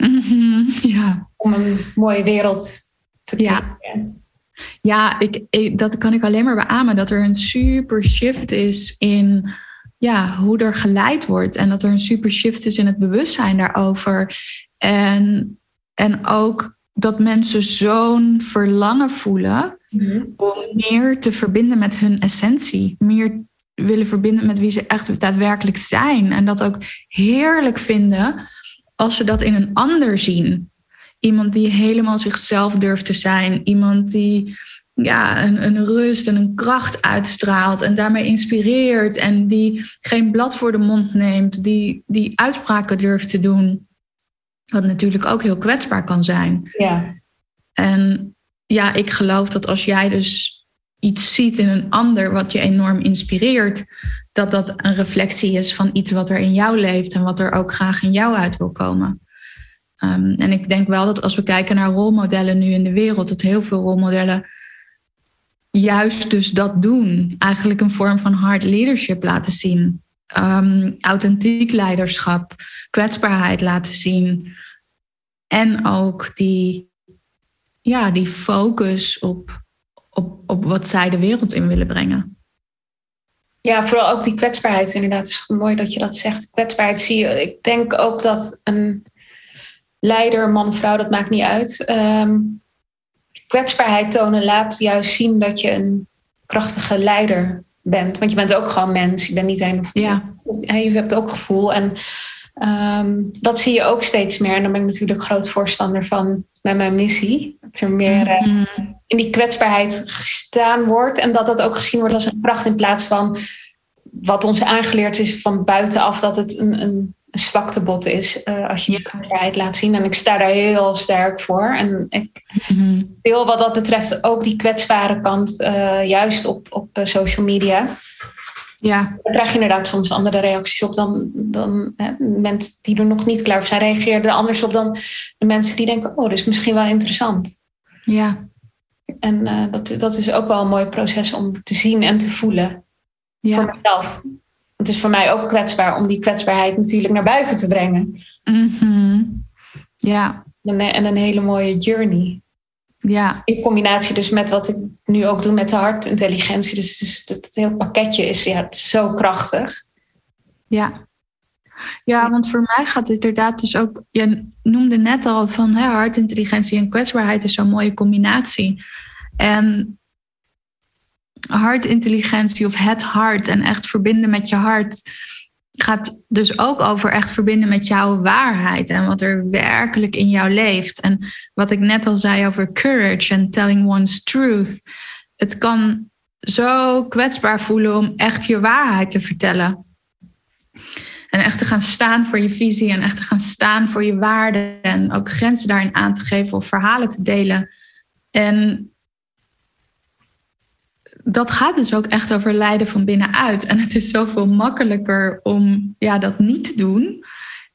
Mhm, ja. Om een mooie wereld te ja. Ja, ik, ik, dat kan ik alleen maar beamen. Dat er een super shift is in ja, hoe er geleid wordt. En dat er een super shift is in het bewustzijn daarover. En, en ook dat mensen zo'n verlangen voelen mhm. om meer te verbinden met hun essentie. Meer willen verbinden met wie ze echt daadwerkelijk zijn. En dat ook heerlijk vinden als ze dat in een ander zien. Iemand die helemaal zichzelf durft te zijn. Iemand die ja, een, een rust en een kracht uitstraalt en daarmee inspireert. En die geen blad voor de mond neemt. Die, die uitspraken durft te doen. Wat natuurlijk ook heel kwetsbaar kan zijn. Ja. En ja, ik geloof dat als jij dus iets ziet in een ander wat je enorm inspireert, dat dat een reflectie is van iets wat er in jou leeft en wat er ook graag in jou uit wil komen. Um, en ik denk wel dat als we kijken naar rolmodellen nu in de wereld, dat heel veel rolmodellen juist dus dat doen. Eigenlijk een vorm van hard leadership laten zien. Um, authentiek leiderschap, kwetsbaarheid laten zien. En ook die, ja, die focus op op, op wat zij de wereld in willen brengen. Ja, vooral ook die kwetsbaarheid inderdaad. Het is mooi dat je dat zegt. Kwetsbaarheid zie je. Ik denk ook dat een leider, man, vrouw, dat maakt niet uit. Ehm, kwetsbaarheid tonen laat juist zien dat je een krachtige leider bent. Want je bent ook gewoon mens. Je bent niet een. Ja. Je hebt ook gevoel. En ehm, dat zie je ook steeds meer. En daar ben ik natuurlijk groot voorstander van met mijn missie. Dat er meer eh, Mhm. in die kwetsbaarheid gestaan wordt. En dat dat ook gezien wordt als een kracht in plaats van wat ons aangeleerd is van buitenaf dat het een, een, een zwaktebod is eh, als je je kwetsbaarheid laat zien. En ik sta daar heel sterk voor. En ik Mhm. deel wat dat betreft ook die kwetsbare kant eh, juist op, op social media. Ja, Daar krijg je inderdaad soms andere reacties op dan, dan hè, mensen die er nog niet klaar voor zijn. Reageerden er anders op dan de mensen die denken, oh, dat is misschien wel interessant. ja, En eh, dat, dat is ook wel een mooi proces om te zien en te voelen ja. voor mezelf. Het is voor mij ook kwetsbaar om die kwetsbaarheid natuurlijk naar buiten te brengen. Mhm. Ja, En, en een hele mooie journey. Ja, In combinatie dus met wat ik nu ook doe met de hartintelligentie. Dus het, is, het, het hele pakketje is, ja, het is zo krachtig. ja. Ja, want voor mij gaat het inderdaad dus ook... Je noemde net al van hè, hartintelligentie en kwetsbaarheid is zo'n mooie combinatie. En hartintelligentie of het hart en echt verbinden met je hart... gaat dus ook over echt verbinden met jouw waarheid en wat er werkelijk in jou leeft. En wat ik net al zei over courage en telling one's truth. Het kan zo kwetsbaar voelen om echt je waarheid te vertellen. En echt te gaan staan voor je visie en echt te gaan staan voor je waarden. En ook grenzen daarin aan te geven of verhalen te delen. En dat gaat dus ook echt over lijden van binnenuit. En het is zoveel makkelijker om ja, dat niet te doen.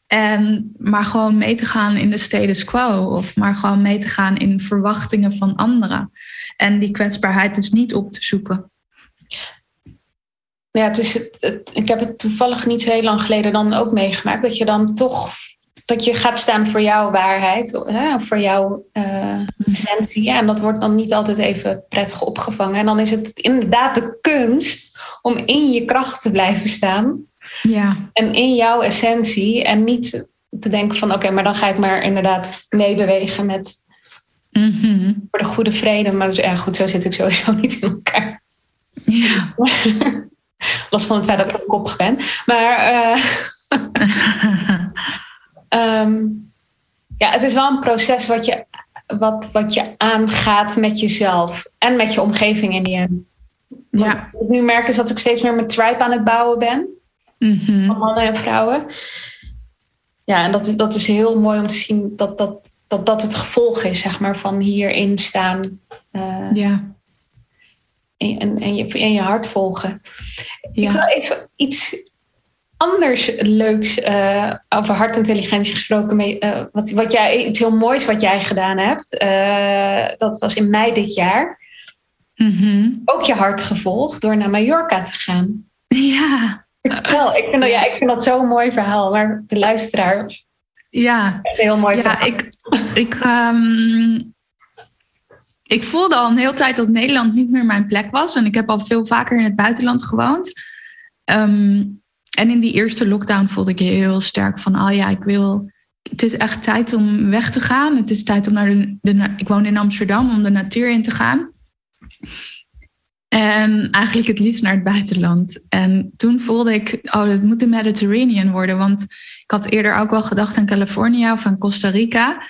En maar gewoon mee te gaan in de status quo. Of maar gewoon mee te gaan in verwachtingen van anderen. En die kwetsbaarheid dus niet op te zoeken. Ja, het is het, ik heb het toevallig niet zo heel lang geleden dan ook meegemaakt. Dat je dan toch dat je gaat staan voor jouw waarheid, hè, voor jouw eh, essentie. Ja, en dat wordt dan niet altijd even prettig opgevangen. En dan is het inderdaad de kunst om in je kracht te blijven staan. Ja, En in jouw essentie. En niet te denken van oké, maar dan ga ik maar inderdaad meebewegen met Mhm. voor de goede vrede. Maar dus, ja, goed, zo zit ik sowieso niet in elkaar. ja. Los van het feit dat ik koppig ben. Maar eh, ehm, ja, het is wel een proces wat je, wat, wat je aangaat met jezelf. En met je omgeving in die end. ja. Wat ik nu merk is dat ik steeds meer mijn tribe aan het bouwen ben. Mhm. van mannen en vrouwen. Ja, en dat, dat is heel mooi om te zien dat dat, dat, dat het gevolg is, zeg maar, van hierin staan eh, ja. en, en, en, je, en je hart volgen. Ik Ja. wil even iets anders leuks eh, over hartintelligentie gesproken. Mee, eh, wat, wat jij, iets heel moois wat jij gedaan hebt. Eh, dat was in mei dit jaar. Mhm. Ook je hart gevolgd door naar Mallorca te gaan. ja. Vertel, ik vind, dat, ja, ik vind dat zo'n mooi verhaal. Maar de luisteraar, Ja. echt heel mooi Ja, verhaal. ik, ik, ehm, ik voelde al een hele tijd dat Nederland niet meer mijn plek was. En ik heb al veel vaker in het buitenland gewoond. Ehm, en in die eerste lockdown voelde ik heel sterk van, oh ja, ik wil. Het is echt tijd om weg te gaan. Het is tijd om naar de, de ik woon in Amsterdam om de natuur in te gaan. En eigenlijk het liefst naar het buitenland. En toen voelde ik, oh, het moet de Mediterranean worden. Want ik had eerder ook wel gedacht aan Californië of aan Costa Rica.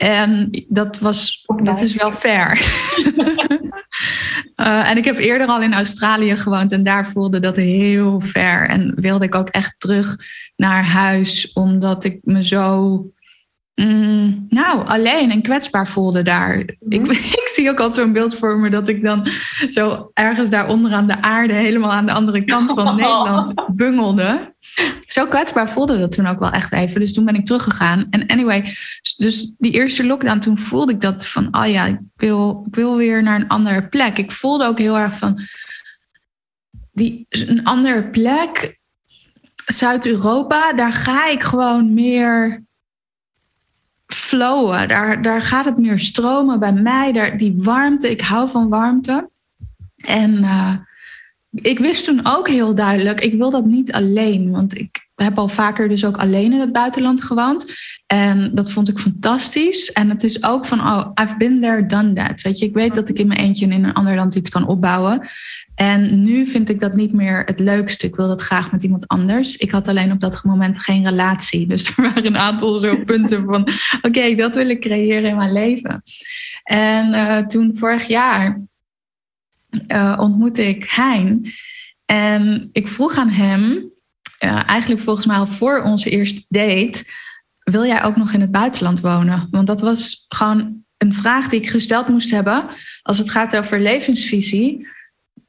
En dat, was, dat is wel ver. Eh, en ik heb eerder al in Australië gewoond en daar voelde dat heel ver. En wilde ik ook echt terug naar huis, omdat ik me zo mm, nou, alleen en kwetsbaar voelde daar. ik, ik zie ook altijd zo'n beeld voor me dat ik dan zo ergens daar onderaan de aarde, helemaal aan de andere kant van Nederland, bungelde. Zo kwetsbaar voelde dat toen ook wel echt even. Dus toen ben ik teruggegaan. En anyway, dus die eerste lockdown, toen voelde ik dat van, oh ja, ik wil, ik wil weer naar een andere plek. Ik voelde ook heel erg van, die, een andere plek, Zuid-Europa, daar ga ik gewoon meer flowen. Daar, daar gaat het meer stromen bij mij. Daar, die warmte, ik hou van warmte. En uh, ik wist toen ook heel duidelijk, ik wil dat niet alleen. Want ik heb al vaker dus ook alleen in het buitenland gewoond. En dat vond ik fantastisch. En het is ook van, oh, I've been there, done that. Weet je, ik weet dat ik in mijn eentje in een ander land iets kan opbouwen. En nu vind ik dat niet meer het leukste. Ik wil dat graag met iemand anders. Ik had alleen op dat moment geen relatie. Dus er waren een aantal zo punten van, oké, dat wil ik creëren in mijn leven. En uh, toen vorig jaar uh, ontmoette ik Hein. En ik vroeg aan hem, uh, eigenlijk volgens mij al voor onze eerste date, wil jij ook nog in het buitenland wonen? Want dat was gewoon een vraag die ik gesteld moest hebben als het gaat over levensvisie.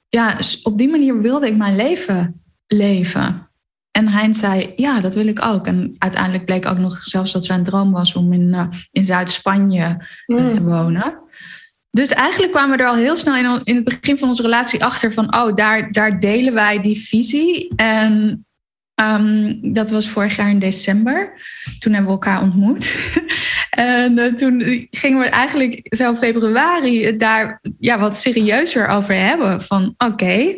Ja, op die manier wilde ik mijn leven leven. En Hein zei, ja, dat wil ik ook. En uiteindelijk bleek ook nog zelfs dat zijn droom was om in, uh, in Zuid-Spanje mm. te wonen. Dus eigenlijk kwamen we er al heel snel in, in het begin van onze relatie achter van, oh, daar, daar delen wij die visie. En um, dat was vorig jaar in december. Toen hebben we elkaar ontmoet. en uh, toen gingen we eigenlijk zo februari daar ja, wat serieuzer over hebben. Van oké,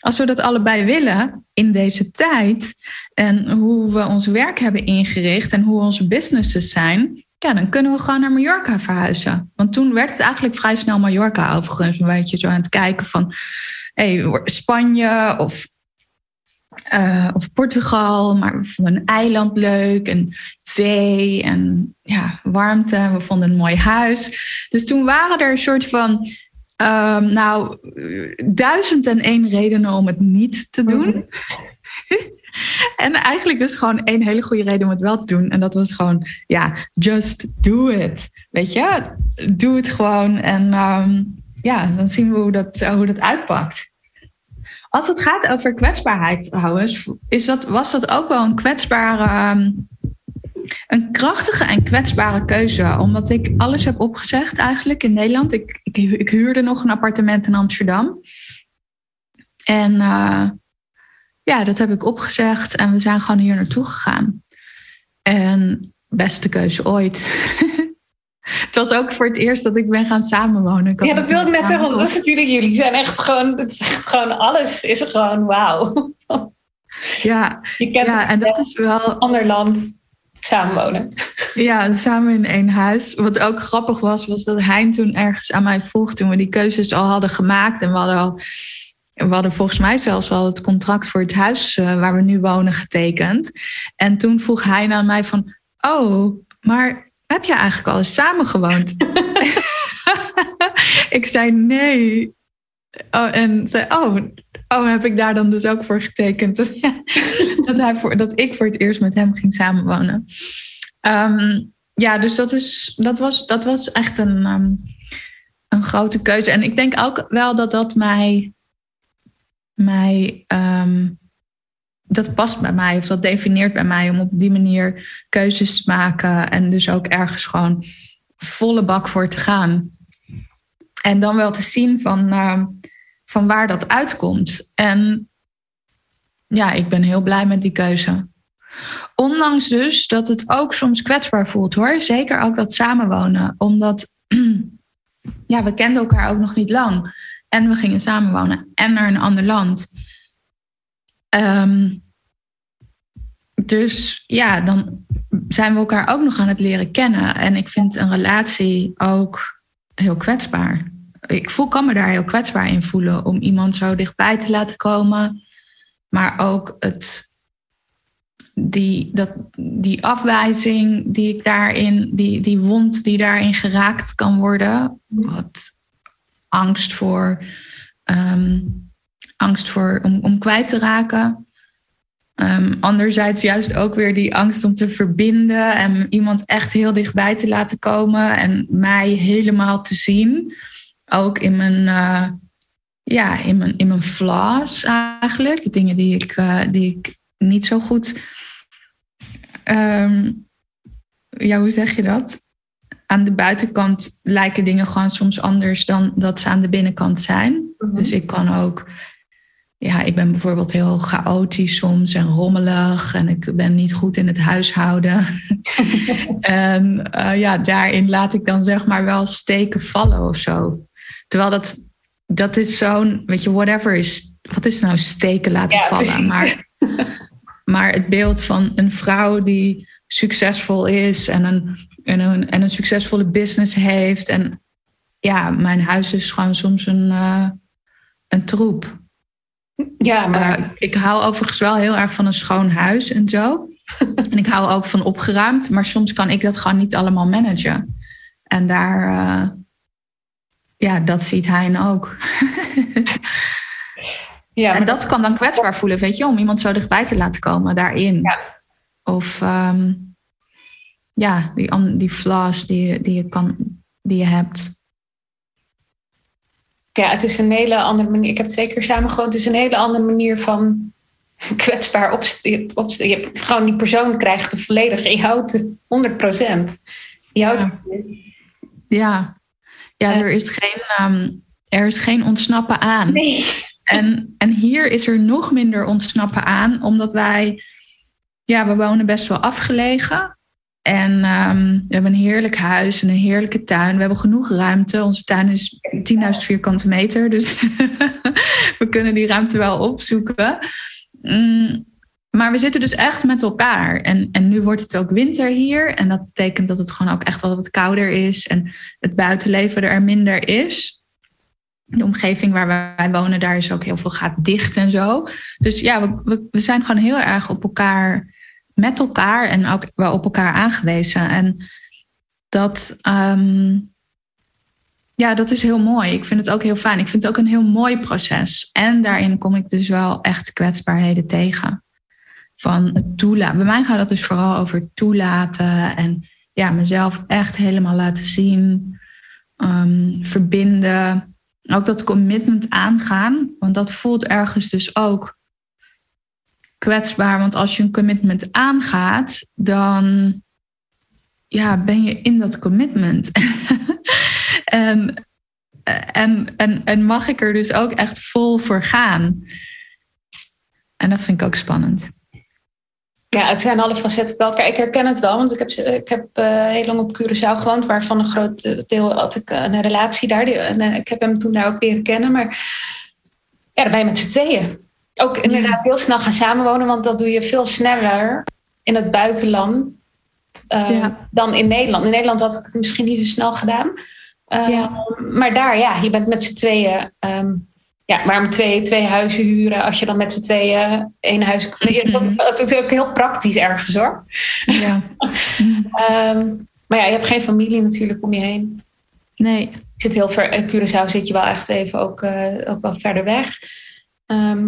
als we dat allebei willen in deze tijd en hoe we ons werk hebben ingericht en hoe onze businesses zijn, ja, dan kunnen we gewoon naar Mallorca verhuizen. Want toen werd het eigenlijk vrij snel Mallorca overigens. Een beetje zo aan het kijken van hey, Spanje of, uh, of Portugal. Maar we vonden een eiland leuk en zee en ja, warmte. We vonden een mooi huis. Dus toen waren er een soort van... Um, nou, duizend en één redenen om het niet te doen. Mm En eigenlijk dus gewoon één hele goede reden om het wel te doen. En dat was gewoon, ja, just do it. Weet je, doe het gewoon. En um, ja, dan zien we hoe dat, hoe dat uitpakt. Als het gaat over kwetsbaarheid trouwens, is was dat ook wel een kwetsbare, um, een krachtige en kwetsbare keuze. Omdat ik alles heb opgezegd eigenlijk in Nederland. Ik, ik, huurde nog een appartement in Amsterdam. En uh, ja, dat heb ik opgezegd en we zijn gewoon hier naartoe gegaan. En beste keuze ooit. het was ook voor het eerst dat ik ben gaan samenwonen. ja, dat wil ik net zeggen. Want natuurlijk, jullie zijn echt gewoon, het is echt gewoon alles is gewoon wauw. Ja, je kent ja, en dat is wel een ander land samenwonen. Ja, samen in één huis. Wat ook grappig was, was dat hij toen ergens aan mij vroeg toen we die keuzes al hadden gemaakt en we hadden al we hadden volgens mij zelfs al het contract voor het huis uh, waar we nu wonen getekend. En toen vroeg hij naar mij van, oh, maar heb je eigenlijk al eens samen gewoond? ik zei nee. Oh, en zei, oh, oh, heb ik daar dan dus ook voor getekend? dat, dat, hij voor, dat ik voor het eerst met hem ging samenwonen. Um, ja, dus dat, is, dat, was, dat was echt een, um, een grote keuze. En ik denk ook wel dat dat mij mij, um, dat past bij mij of dat definieert bij mij om op die manier keuzes te maken en dus ook ergens gewoon volle bak voor te gaan. En dan wel te zien van, uh, van waar dat uitkomt. En ja, ik ben heel blij met die keuze. Ondanks dus dat het ook soms kwetsbaar voelt hoor. Zeker ook dat samenwonen. Omdat ja, we kenden elkaar ook nog niet lang. En we gingen samenwonen en naar een ander land. Um, dus ja, dan zijn we elkaar ook nog aan het leren kennen. En ik vind een relatie ook heel kwetsbaar. Ik voel, kan me daar heel kwetsbaar in voelen om iemand zo dichtbij te laten komen. Maar ook het, die, dat, die afwijzing die ik daarin, die, die wond die daarin geraakt kan worden. Wat angst voor, um, angst voor om, om kwijt te raken. Um, anderzijds juist ook weer die angst om te verbinden en iemand echt heel dichtbij te laten komen en mij helemaal te zien. Ook in mijn, uh, ja, in mijn, in mijn flaws eigenlijk. De dingen die ik, uh, die ik niet zo goed. Um, ja, hoe zeg je dat? aan de buitenkant lijken dingen gewoon soms anders dan dat ze aan de binnenkant zijn. Mhm. Dus ik kan ook, ja, ik ben bijvoorbeeld heel chaotisch soms en rommelig en ik ben niet goed in het huishouden. en uh, ja, daarin laat ik dan zeg maar wel steken vallen of zo. Terwijl dat, dat is zo'n, weet je, whatever is wat is nou steken laten Ja, vallen? Maar, maar het beeld van een vrouw die succesvol is en een, en een, en een succesvolle business heeft. En ja, mijn huis is gewoon soms een, eh, een troep. Ja, maar Eh, ik hou overigens wel heel erg van een schoon huis en zo. en ik hou ook van opgeruimd, maar soms kan ik dat gewoon niet allemaal managen. En daar, eh, ja, dat ziet Hein ook. ja, en maar dat kan dan kwetsbaar voelen, weet je, om iemand zo dichtbij te laten komen daarin. Ja. Of ehm, ja, die, die flaws die, die, je kan, die je hebt. Ja, het is een hele andere manier. Ik heb twee keer samen gewoond. Het is een hele andere manier van kwetsbaar opstellen. Opst je hebt gewoon die persoon krijgt de volledige. Je houdt het 100 procent. Ja. Ja, ja En- er, is geen, ehm, er is geen ontsnappen aan. Nee. En, en hier is er nog minder ontsnappen aan, omdat wij, ja, we wonen best wel afgelegen. En ehm, we hebben een heerlijk huis en een heerlijke tuin. We hebben genoeg ruimte. Onze tuin is 10.000 vierkante meter, dus we kunnen die ruimte wel opzoeken. Mm, maar we zitten dus echt met elkaar. En, en nu wordt het ook winter hier. En dat betekent dat het gewoon ook echt wel wat kouder is. En het buitenleven er minder is. De omgeving waar wij wonen, daar is ook heel veel gaat dicht en zo. Dus ja, we, we, we zijn gewoon heel erg op elkaar, met elkaar en ook wel op elkaar aangewezen. En dat, ehm, ja, dat is heel mooi. Ik vind het ook heel fijn. Ik vind het ook een heel mooi proces. En daarin kom ik dus wel echt kwetsbaarheden tegen. Van toelaten. Bij mij gaat het dus vooral over toelaten en ja, mezelf echt helemaal laten zien, ehm, verbinden ook dat commitment aangaan. Want dat voelt ergens dus ook kwetsbaar. Want als je een commitment aangaat, dan ja, ben je in dat commitment. en, en, en, en mag ik er dus ook echt vol voor gaan. En dat vind ik ook spannend. Ja, het zijn alle facetten bij elkaar. Ik herken het wel, want ik heb, ik heb eh, heel lang op Curaçao gewoond, waarvan een groot deel had ik een relatie daar. Die, en, eh, ik heb hem toen daar ook leren kennen, maar ja, je met z'n tweeën. Ook inderdaad heel snel gaan samenwonen, want dat doe je veel sneller in het buitenland eh, Ja. dan in Nederland. In Nederland had ik het misschien niet zo snel gedaan. Eh, Ja. Maar daar, ja, je bent met z'n tweeën. ehm, ja, waarom twee, twee huizen huren als je dan met z'n tweeën één huis... Mhm. Dat, dat doet ook heel praktisch ergens hoor. Ja. Ehm, maar ja, je hebt geen familie natuurlijk om je heen. Nee. Je zit heel ver, in Curaçao zit je wel echt even ook, eh, ook wel verder weg. Ehm,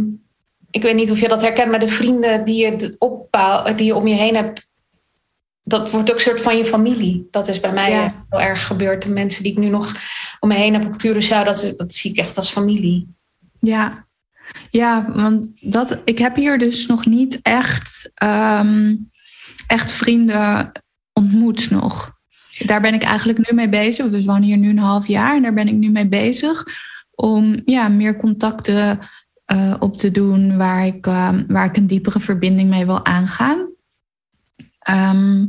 ik weet niet of je dat herkent, maar de vrienden die je, opbouw, die je om je heen hebt, dat wordt ook een soort van je familie. Dat is bij mij Ja. eh, heel erg gebeurd. De mensen die ik nu nog om me heen heb op Curaçao, dat, dat zie ik echt als familie. Ja, ja want dat, ik heb hier dus nog niet echt, ehm, echt vrienden ontmoet nog. Daar ben ik eigenlijk nu mee bezig. We wonen hier nu een half jaar en daar ben ik nu mee bezig. Om ja, meer contacten eh, op te doen waar ik, ehm, waar ik een diepere verbinding mee wil aangaan. Ehm,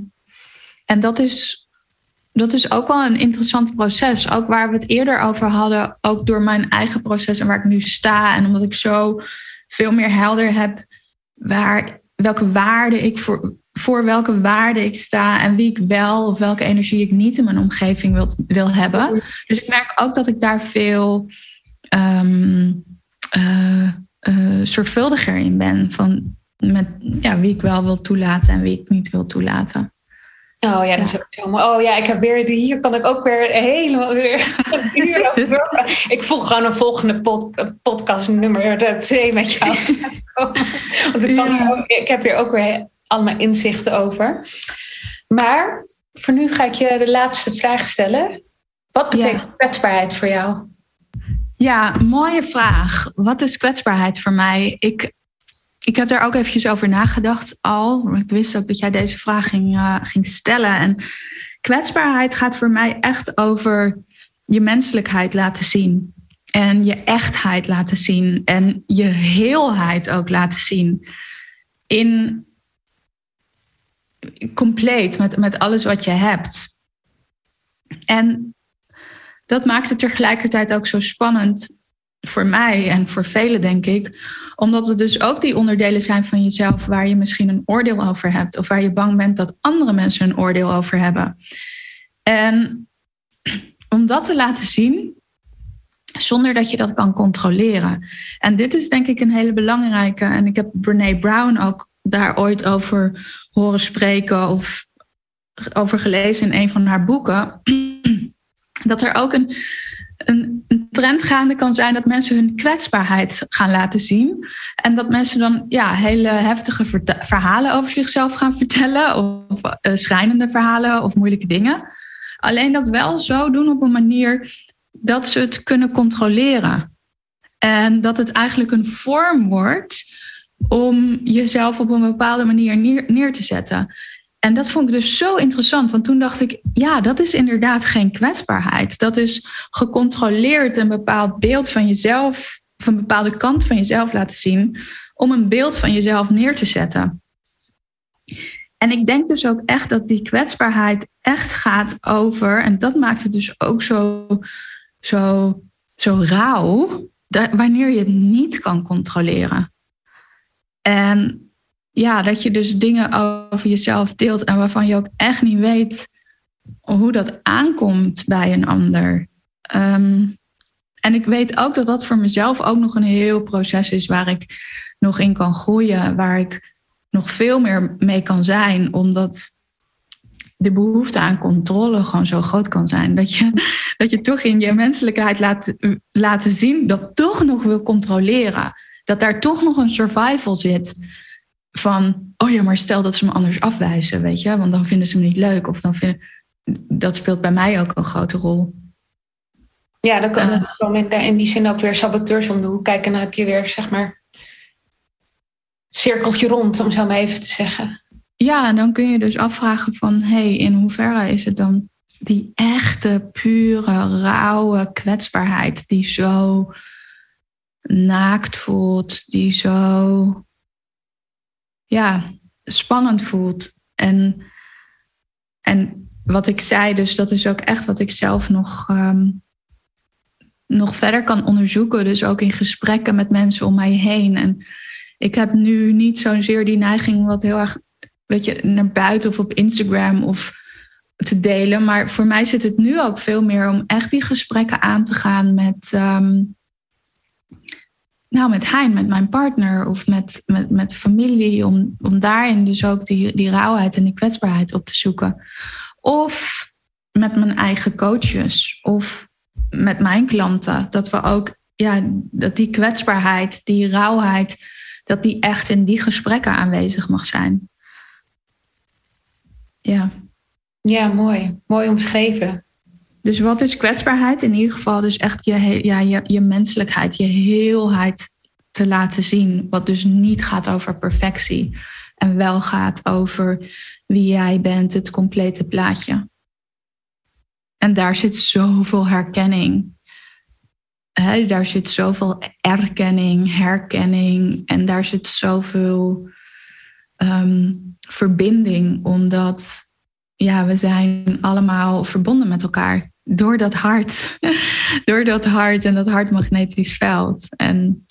en dat is, dat is ook wel een interessant proces. Ook waar we het eerder over hadden, ook door mijn eigen proces en waar ik nu sta. En omdat ik zo veel meer helder heb waar, welke waarde ik voor, voor welke waarde ik sta en wie ik wel of welke energie ik niet in mijn omgeving wil, wil hebben. Dus ik merk ook dat ik daar veel ehm, eh, eh, zorgvuldiger in ben. Van met ja, wie ik wel wil toelaten en wie ik niet wil toelaten. Oh ja, dat is ook zo mooi. Oh ja, ik heb weer, hier kan ik ook weer helemaal weer. Ik voel gewoon een volgende pod, podcast nummer twee met jou. Want ik, kan Ja. hier ook- ik heb hier ook weer allemaal inzichten over. Maar voor nu ga ik je de laatste vraag stellen. Wat betekent Ja. kwetsbaarheid voor jou? Ja, mooie vraag. Wat is kwetsbaarheid voor mij? Ik, ik heb daar ook eventjes over nagedacht al. Ik wist ook dat jij deze vraag ging, eh, ging stellen. En kwetsbaarheid gaat voor mij echt over je menselijkheid laten zien. En je echtheid laten zien. En je heelheid ook laten zien. In compleet met, met alles wat je hebt. En dat maakt het tegelijkertijd ook zo spannend voor mij en voor velen, denk ik. Omdat het dus ook die onderdelen zijn van jezelf waar je misschien een oordeel over hebt. Of waar je bang bent dat andere mensen een oordeel over hebben. En om dat te laten zien, zonder dat je dat kan controleren. En dit is denk ik een hele belangrijke. En ik heb Brene Brown ook daar ooit over horen spreken of over gelezen in een van haar boeken. Dat er ook een, een, een, trend gaande kan zijn dat mensen hun kwetsbaarheid gaan laten zien. En dat mensen dan ja, hele heftige verhalen over zichzelf gaan vertellen. Of uh, schrijnende verhalen of moeilijke dingen. Alleen dat wel zo doen op een manier dat ze het kunnen controleren. En dat het eigenlijk een vorm wordt om jezelf op een bepaalde manier neer, neer te zetten. En dat vond ik dus zo interessant, want toen dacht ik, ja, dat is inderdaad geen kwetsbaarheid. Dat is gecontroleerd een bepaald beeld van jezelf, of een bepaalde kant van jezelf laten zien, om een beeld van jezelf neer te zetten. En ik denk dus ook echt dat die kwetsbaarheid echt gaat over, en dat maakt het dus ook zo, zo, zo rauw, wanneer je het niet kan controleren. En ja, dat je dus dingen over jezelf deelt en waarvan je ook echt niet weet hoe dat aankomt bij een ander. Ehm, en ik weet ook dat dat voor mezelf ook nog een heel proces is waar ik nog in kan groeien, waar ik nog veel meer mee kan zijn, omdat de behoefte aan controle gewoon zo groot kan zijn. Dat je, dat je toch in je menselijkheid laat laten zien dat toch nog wil controleren. Dat daar toch nog een survival zit van, oh ja, maar stel dat ze me anders afwijzen, weet je, want dan vinden ze me niet leuk. Of dan vinden, dat speelt bij mij ook een grote rol. Ja, dan kan uh, in, in die zin ook weer saboteurs om de hoek kijken. En dan heb je weer, zeg maar, cirkeltje rond, om zo maar even te zeggen. Ja, en dan kun je dus afvragen van, hé, hey, in hoeverre is het dan die echte, pure, rauwe kwetsbaarheid die zo naakt voelt, die zo ja, spannend voelt. En, en wat ik zei, dus dat is ook echt wat ik zelf nog, um, nog verder kan onderzoeken. Dus ook in gesprekken met mensen om mij heen. En ik heb nu niet zozeer die neiging wat heel erg weet je, naar buiten of op Instagram of te delen. Maar voor mij zit het nu ook veel meer om echt die gesprekken aan te gaan met, um, nou, met Hein, met mijn partner of met, met, met familie, om, om daarin dus ook die, die rauwheid en die kwetsbaarheid op te zoeken. Of met mijn eigen coaches of met mijn klanten. Dat we ook, ja, dat die kwetsbaarheid, die rauwheid, dat die echt in die gesprekken aanwezig mag zijn. Ja. Ja, mooi. Mooi omschreven. Dus wat is kwetsbaarheid? In ieder geval dus echt je, ja, je, je menselijkheid, je heelheid te laten zien. Wat dus niet gaat over perfectie. En wel gaat over wie jij bent, het complete plaatje. En daar zit zoveel herkenning. He, daar zit zoveel erkenning, herkenning. En daar zit zoveel um, verbinding. Omdat ja, we zijn allemaal verbonden met elkaar door dat hart. door dat hart en dat hartmagnetisch veld. En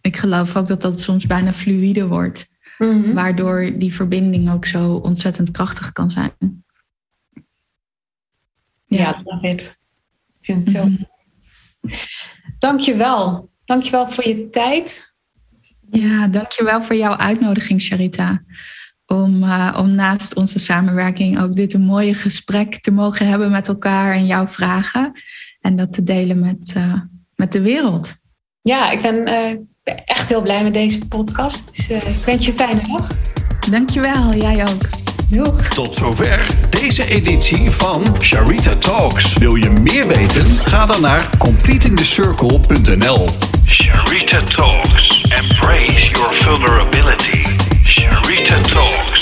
ik geloof ook dat dat soms bijna fluïde wordt. Mhm. Waardoor die verbinding ook zo ontzettend krachtig kan zijn. Ja, dat weet ik. vind het zo. Mm -hmm. Dankjewel. Dankjewel voor je tijd. Ja, dankjewel voor jouw uitnodiging, Charita om, uh, om naast onze samenwerking ook dit een mooie gesprek te mogen hebben met elkaar en jouw vragen. En dat te delen met, uh, met de wereld. Ja, ik ben uh, echt heel blij met deze podcast. Dus ik wens je een fijne dag. Dankjewel, jij ook. Doeg. Tot zover deze editie van Sharita Talks. Wil je meer weten? Ga dan naar completingthecircle.nl. Sharita Talks. Embrace your Rita Talks.